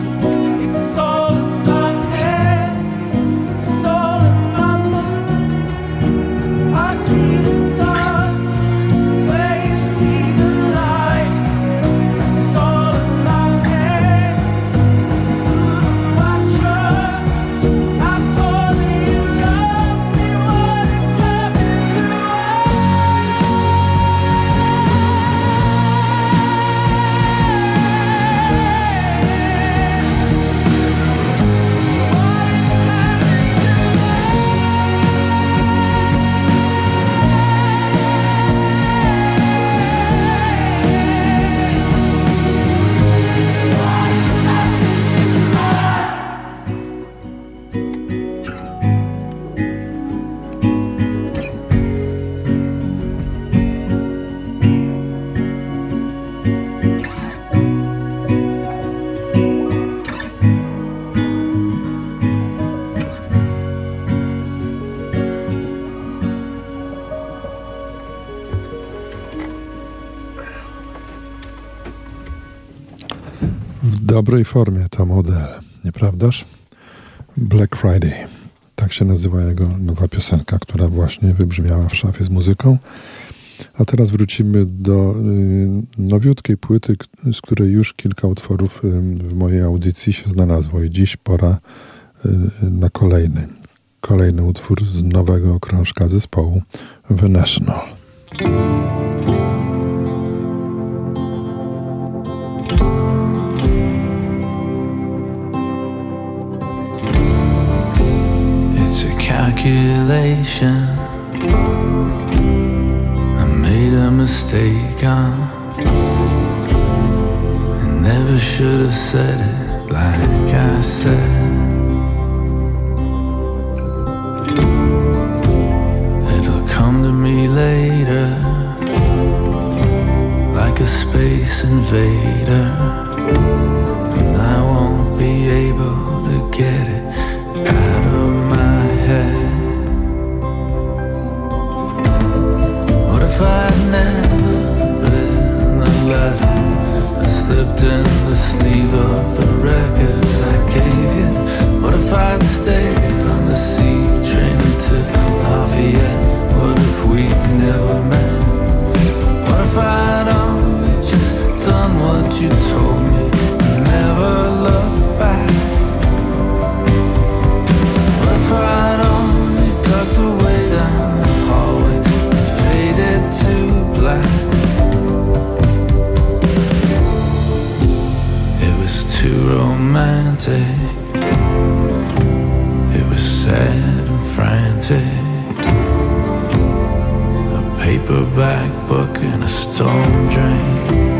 Dobrej formie to model, nieprawdaż? Black Friday. Tak się nazywa jego nowa piosenka, która właśnie wybrzmiała w szafie z muzyką. A teraz wrócimy do y, nowiutkiej płyty, z której już kilka utworów y, w mojej audycji się znalazło. I dziś pora y, na kolejny. Kolejny utwór z nowego krążka zespołu The National. Calculation. I made a mistake. I never should have said it like I said. It'll come to me later, like a space invader. And I won't be able to get it if I'd never read the letter that slipped in the sleeve of the record I gave you? What if I'd stayed on the sea train to Lafayette? What if we'd never met? What if I'd only just done what you told me and never looked back? What if I'd romantic. It was sad and frantic. A paperback book and a storm drain.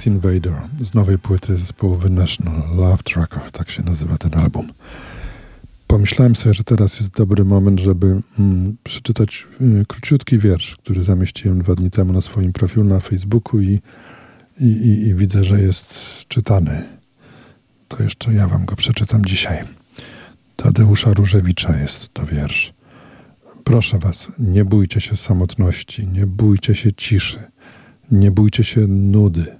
Space Invader z nowej płyty zespołu The National Love Tracker, tak się nazywa ten album. Pomyślałem sobie, że teraz jest dobry moment, żeby mm, przeczytać y, króciutki wiersz, który zamieściłem dwa dni temu na swoim profilu na Facebooku i, i, i, i widzę, że jest czytany. To jeszcze ja wam go przeczytam dzisiaj. Tadeusza Różewicza jest to wiersz. Proszę was, nie bójcie się samotności, nie bójcie się ciszy, nie bójcie się nudy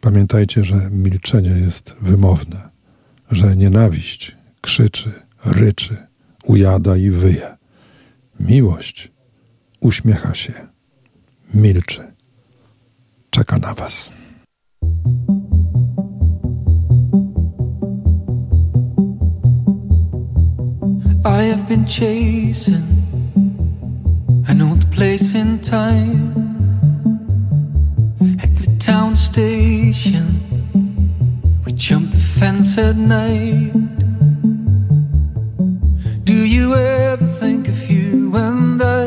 Pamiętajcie, że milczenie jest wymowne, że nienawiść krzyczy, ryczy, ujada i wyje. Miłość uśmiecha się, milczy, czeka na Was. I have been chasing an old place in time. town station. We jump the fence at night. Do you ever think of you and I?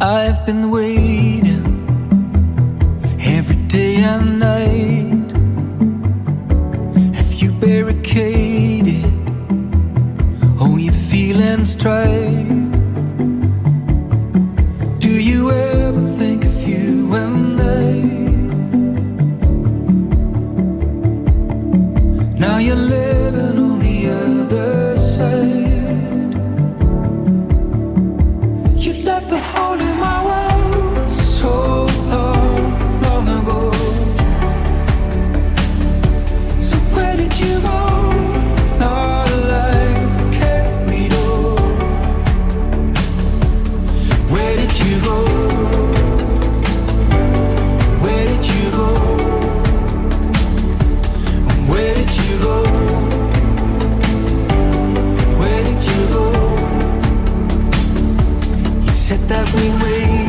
I've been waiting every day and night. Have you barricaded all your feelings straight? away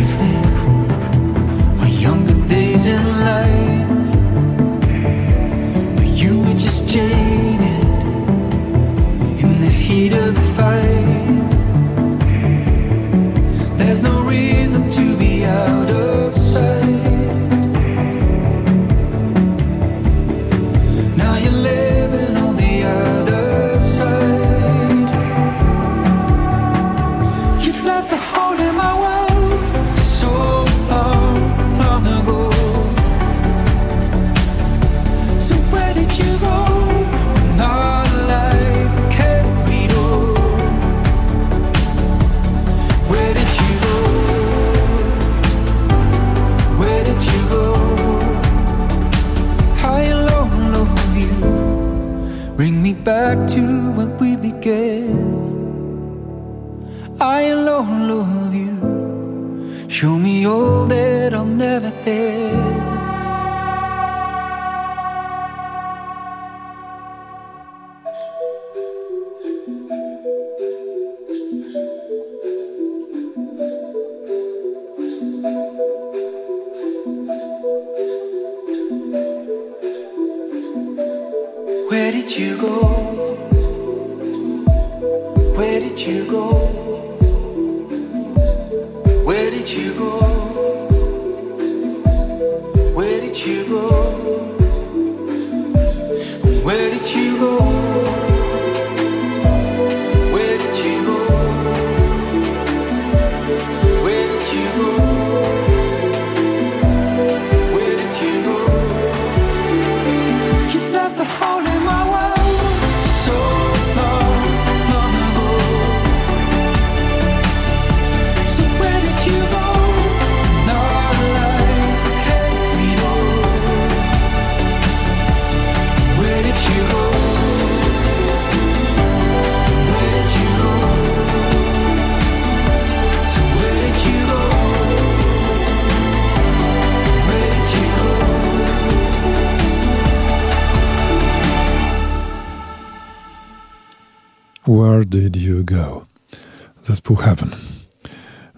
zespół Heaven.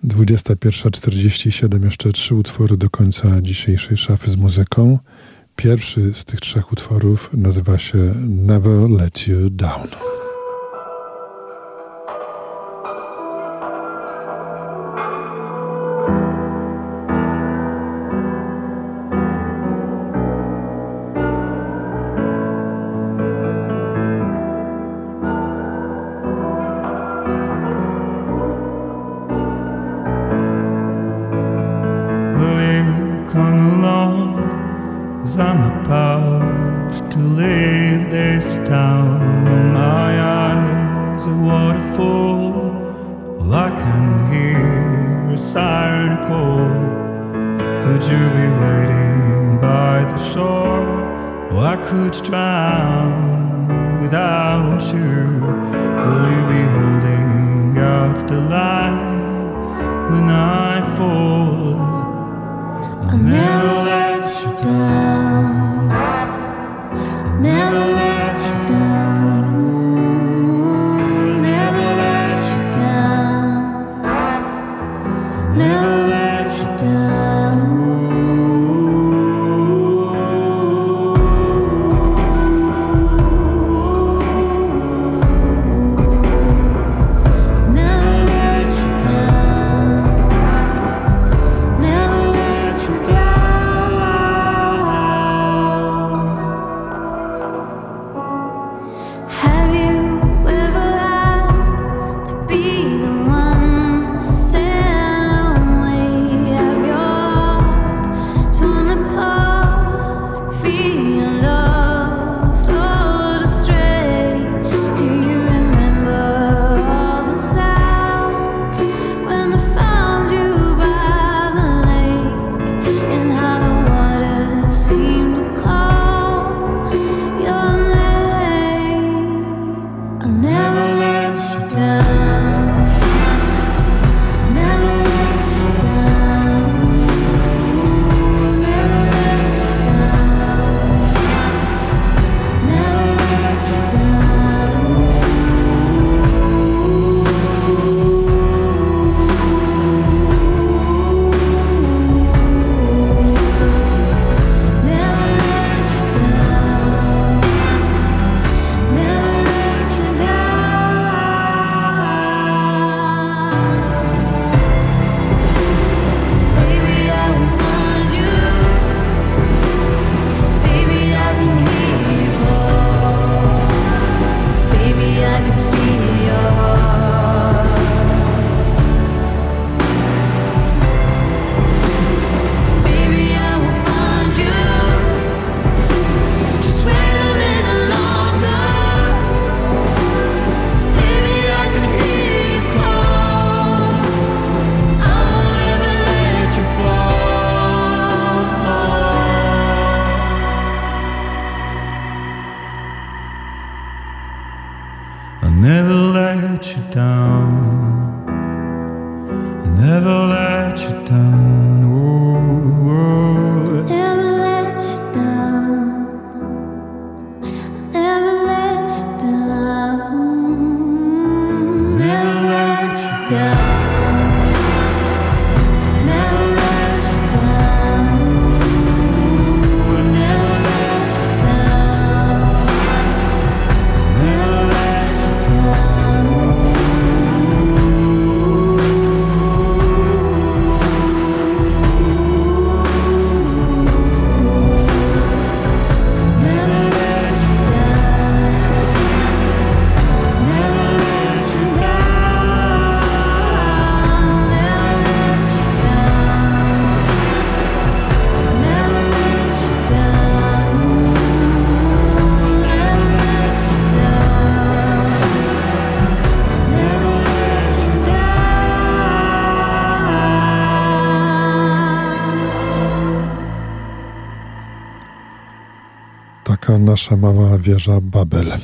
21.47, jeszcze trzy utwory do końca dzisiejszej szafy z muzyką. Pierwszy z tych trzech utworów nazywa się Never Let You Down. never nasza mała wieża Babel. E,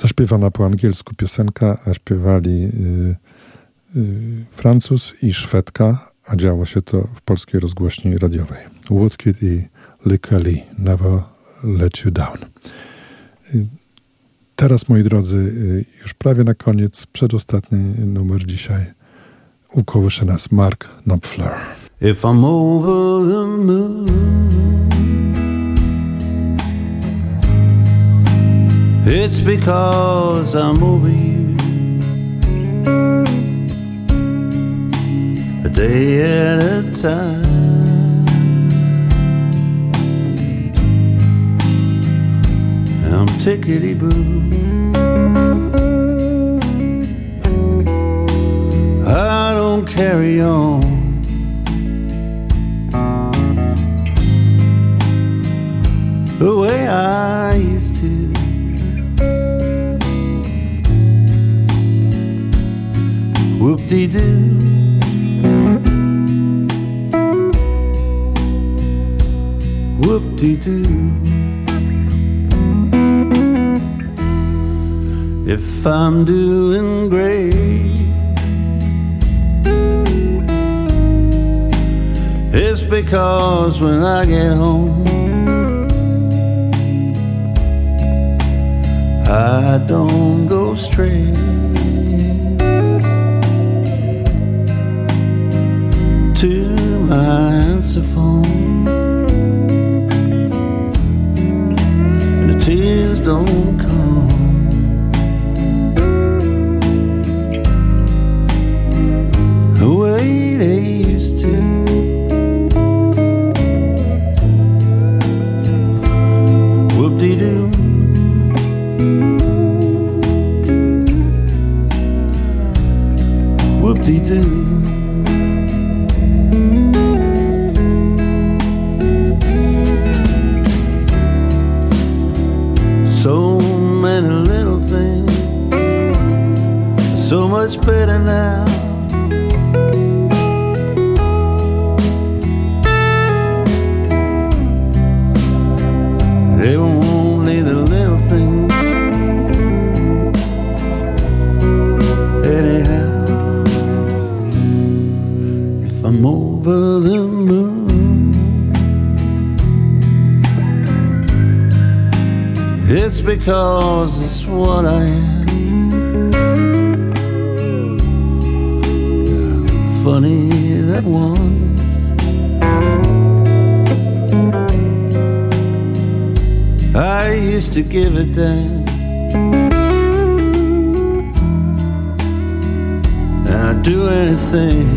Zaśpiewana po angielsku piosenka, a śpiewali y, y, Francuz i Szwedka, a działo się to w polskiej rozgłośni radiowej. Woodkid i Lee, Never Let You Down. Teraz, moi drodzy, już prawie na koniec, przedostatni numer dzisiaj. Ukołysze nas Mark Knopfler. If I'm over the moon, it's because I'm over you. A day at a time. I'm tickety boo. I don't carry on. the way I used to. Whoop de doo. Whoop de doo. If I'm doing great, it's because when I get home. I don't go straight my answer phone, and the tears don't come. The way they used to. They were only the little things. Anyhow, if I'm over the moon, it's because it's what I am. Funny that once I used to give it that. And I'd do anything.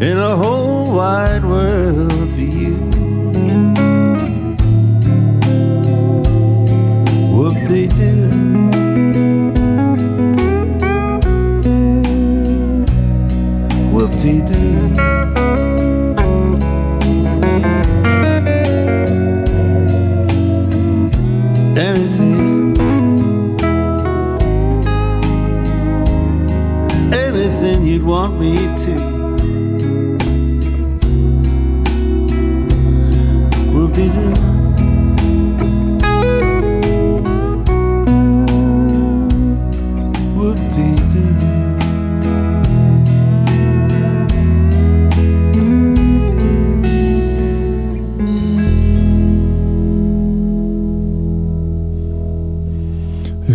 In a whole wide world De doo. anything, anything you'd want me to.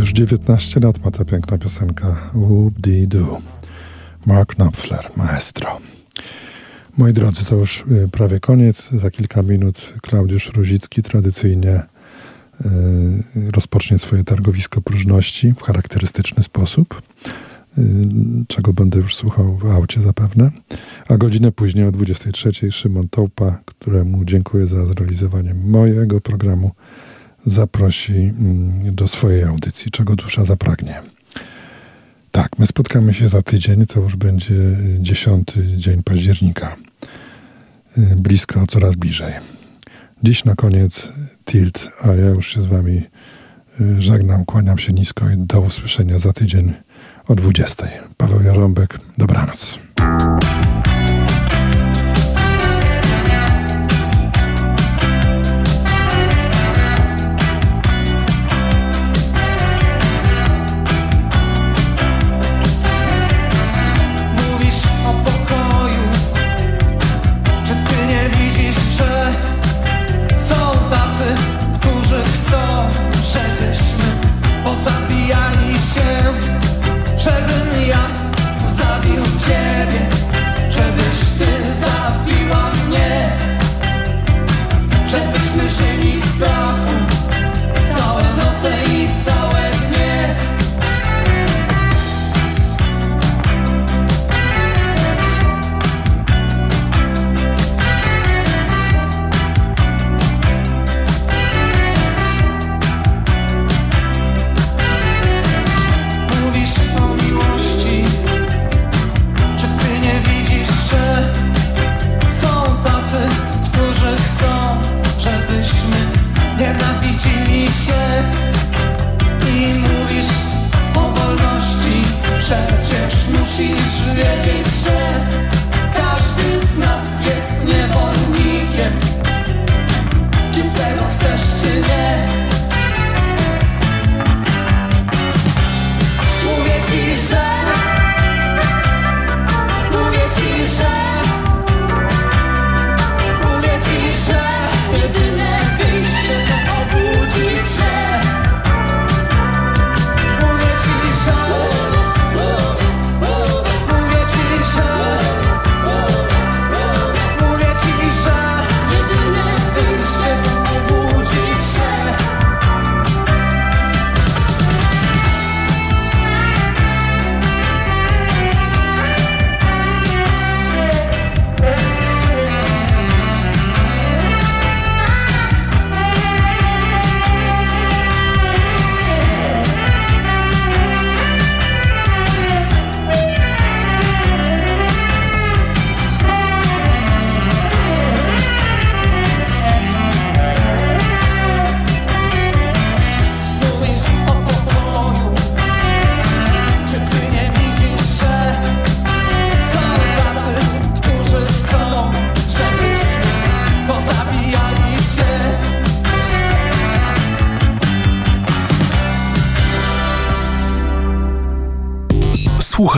19 lat ma ta piękna piosenka Whoop-dee-doo. Mark Knopfler, maestro. Moi drodzy, to już y, prawie koniec. Za kilka minut Klaudiusz Ruzicki tradycyjnie y, rozpocznie swoje targowisko próżności w charakterystyczny sposób, y, czego będę już słuchał w aucie zapewne. A godzinę później o 23 Szymon Tołpa, któremu dziękuję za zrealizowanie mojego programu, zaprosi mm, do swojej audycji, czego dusza zapragnie. Tak, my spotkamy się za tydzień, to już będzie dziesiąty dzień października. Y, Blisko, coraz bliżej. Dziś na koniec Tilt, a ja już się z wami y, żegnam, kłaniam się nisko i do usłyszenia za tydzień o 20. Paweł Jarząbek, dobranoc.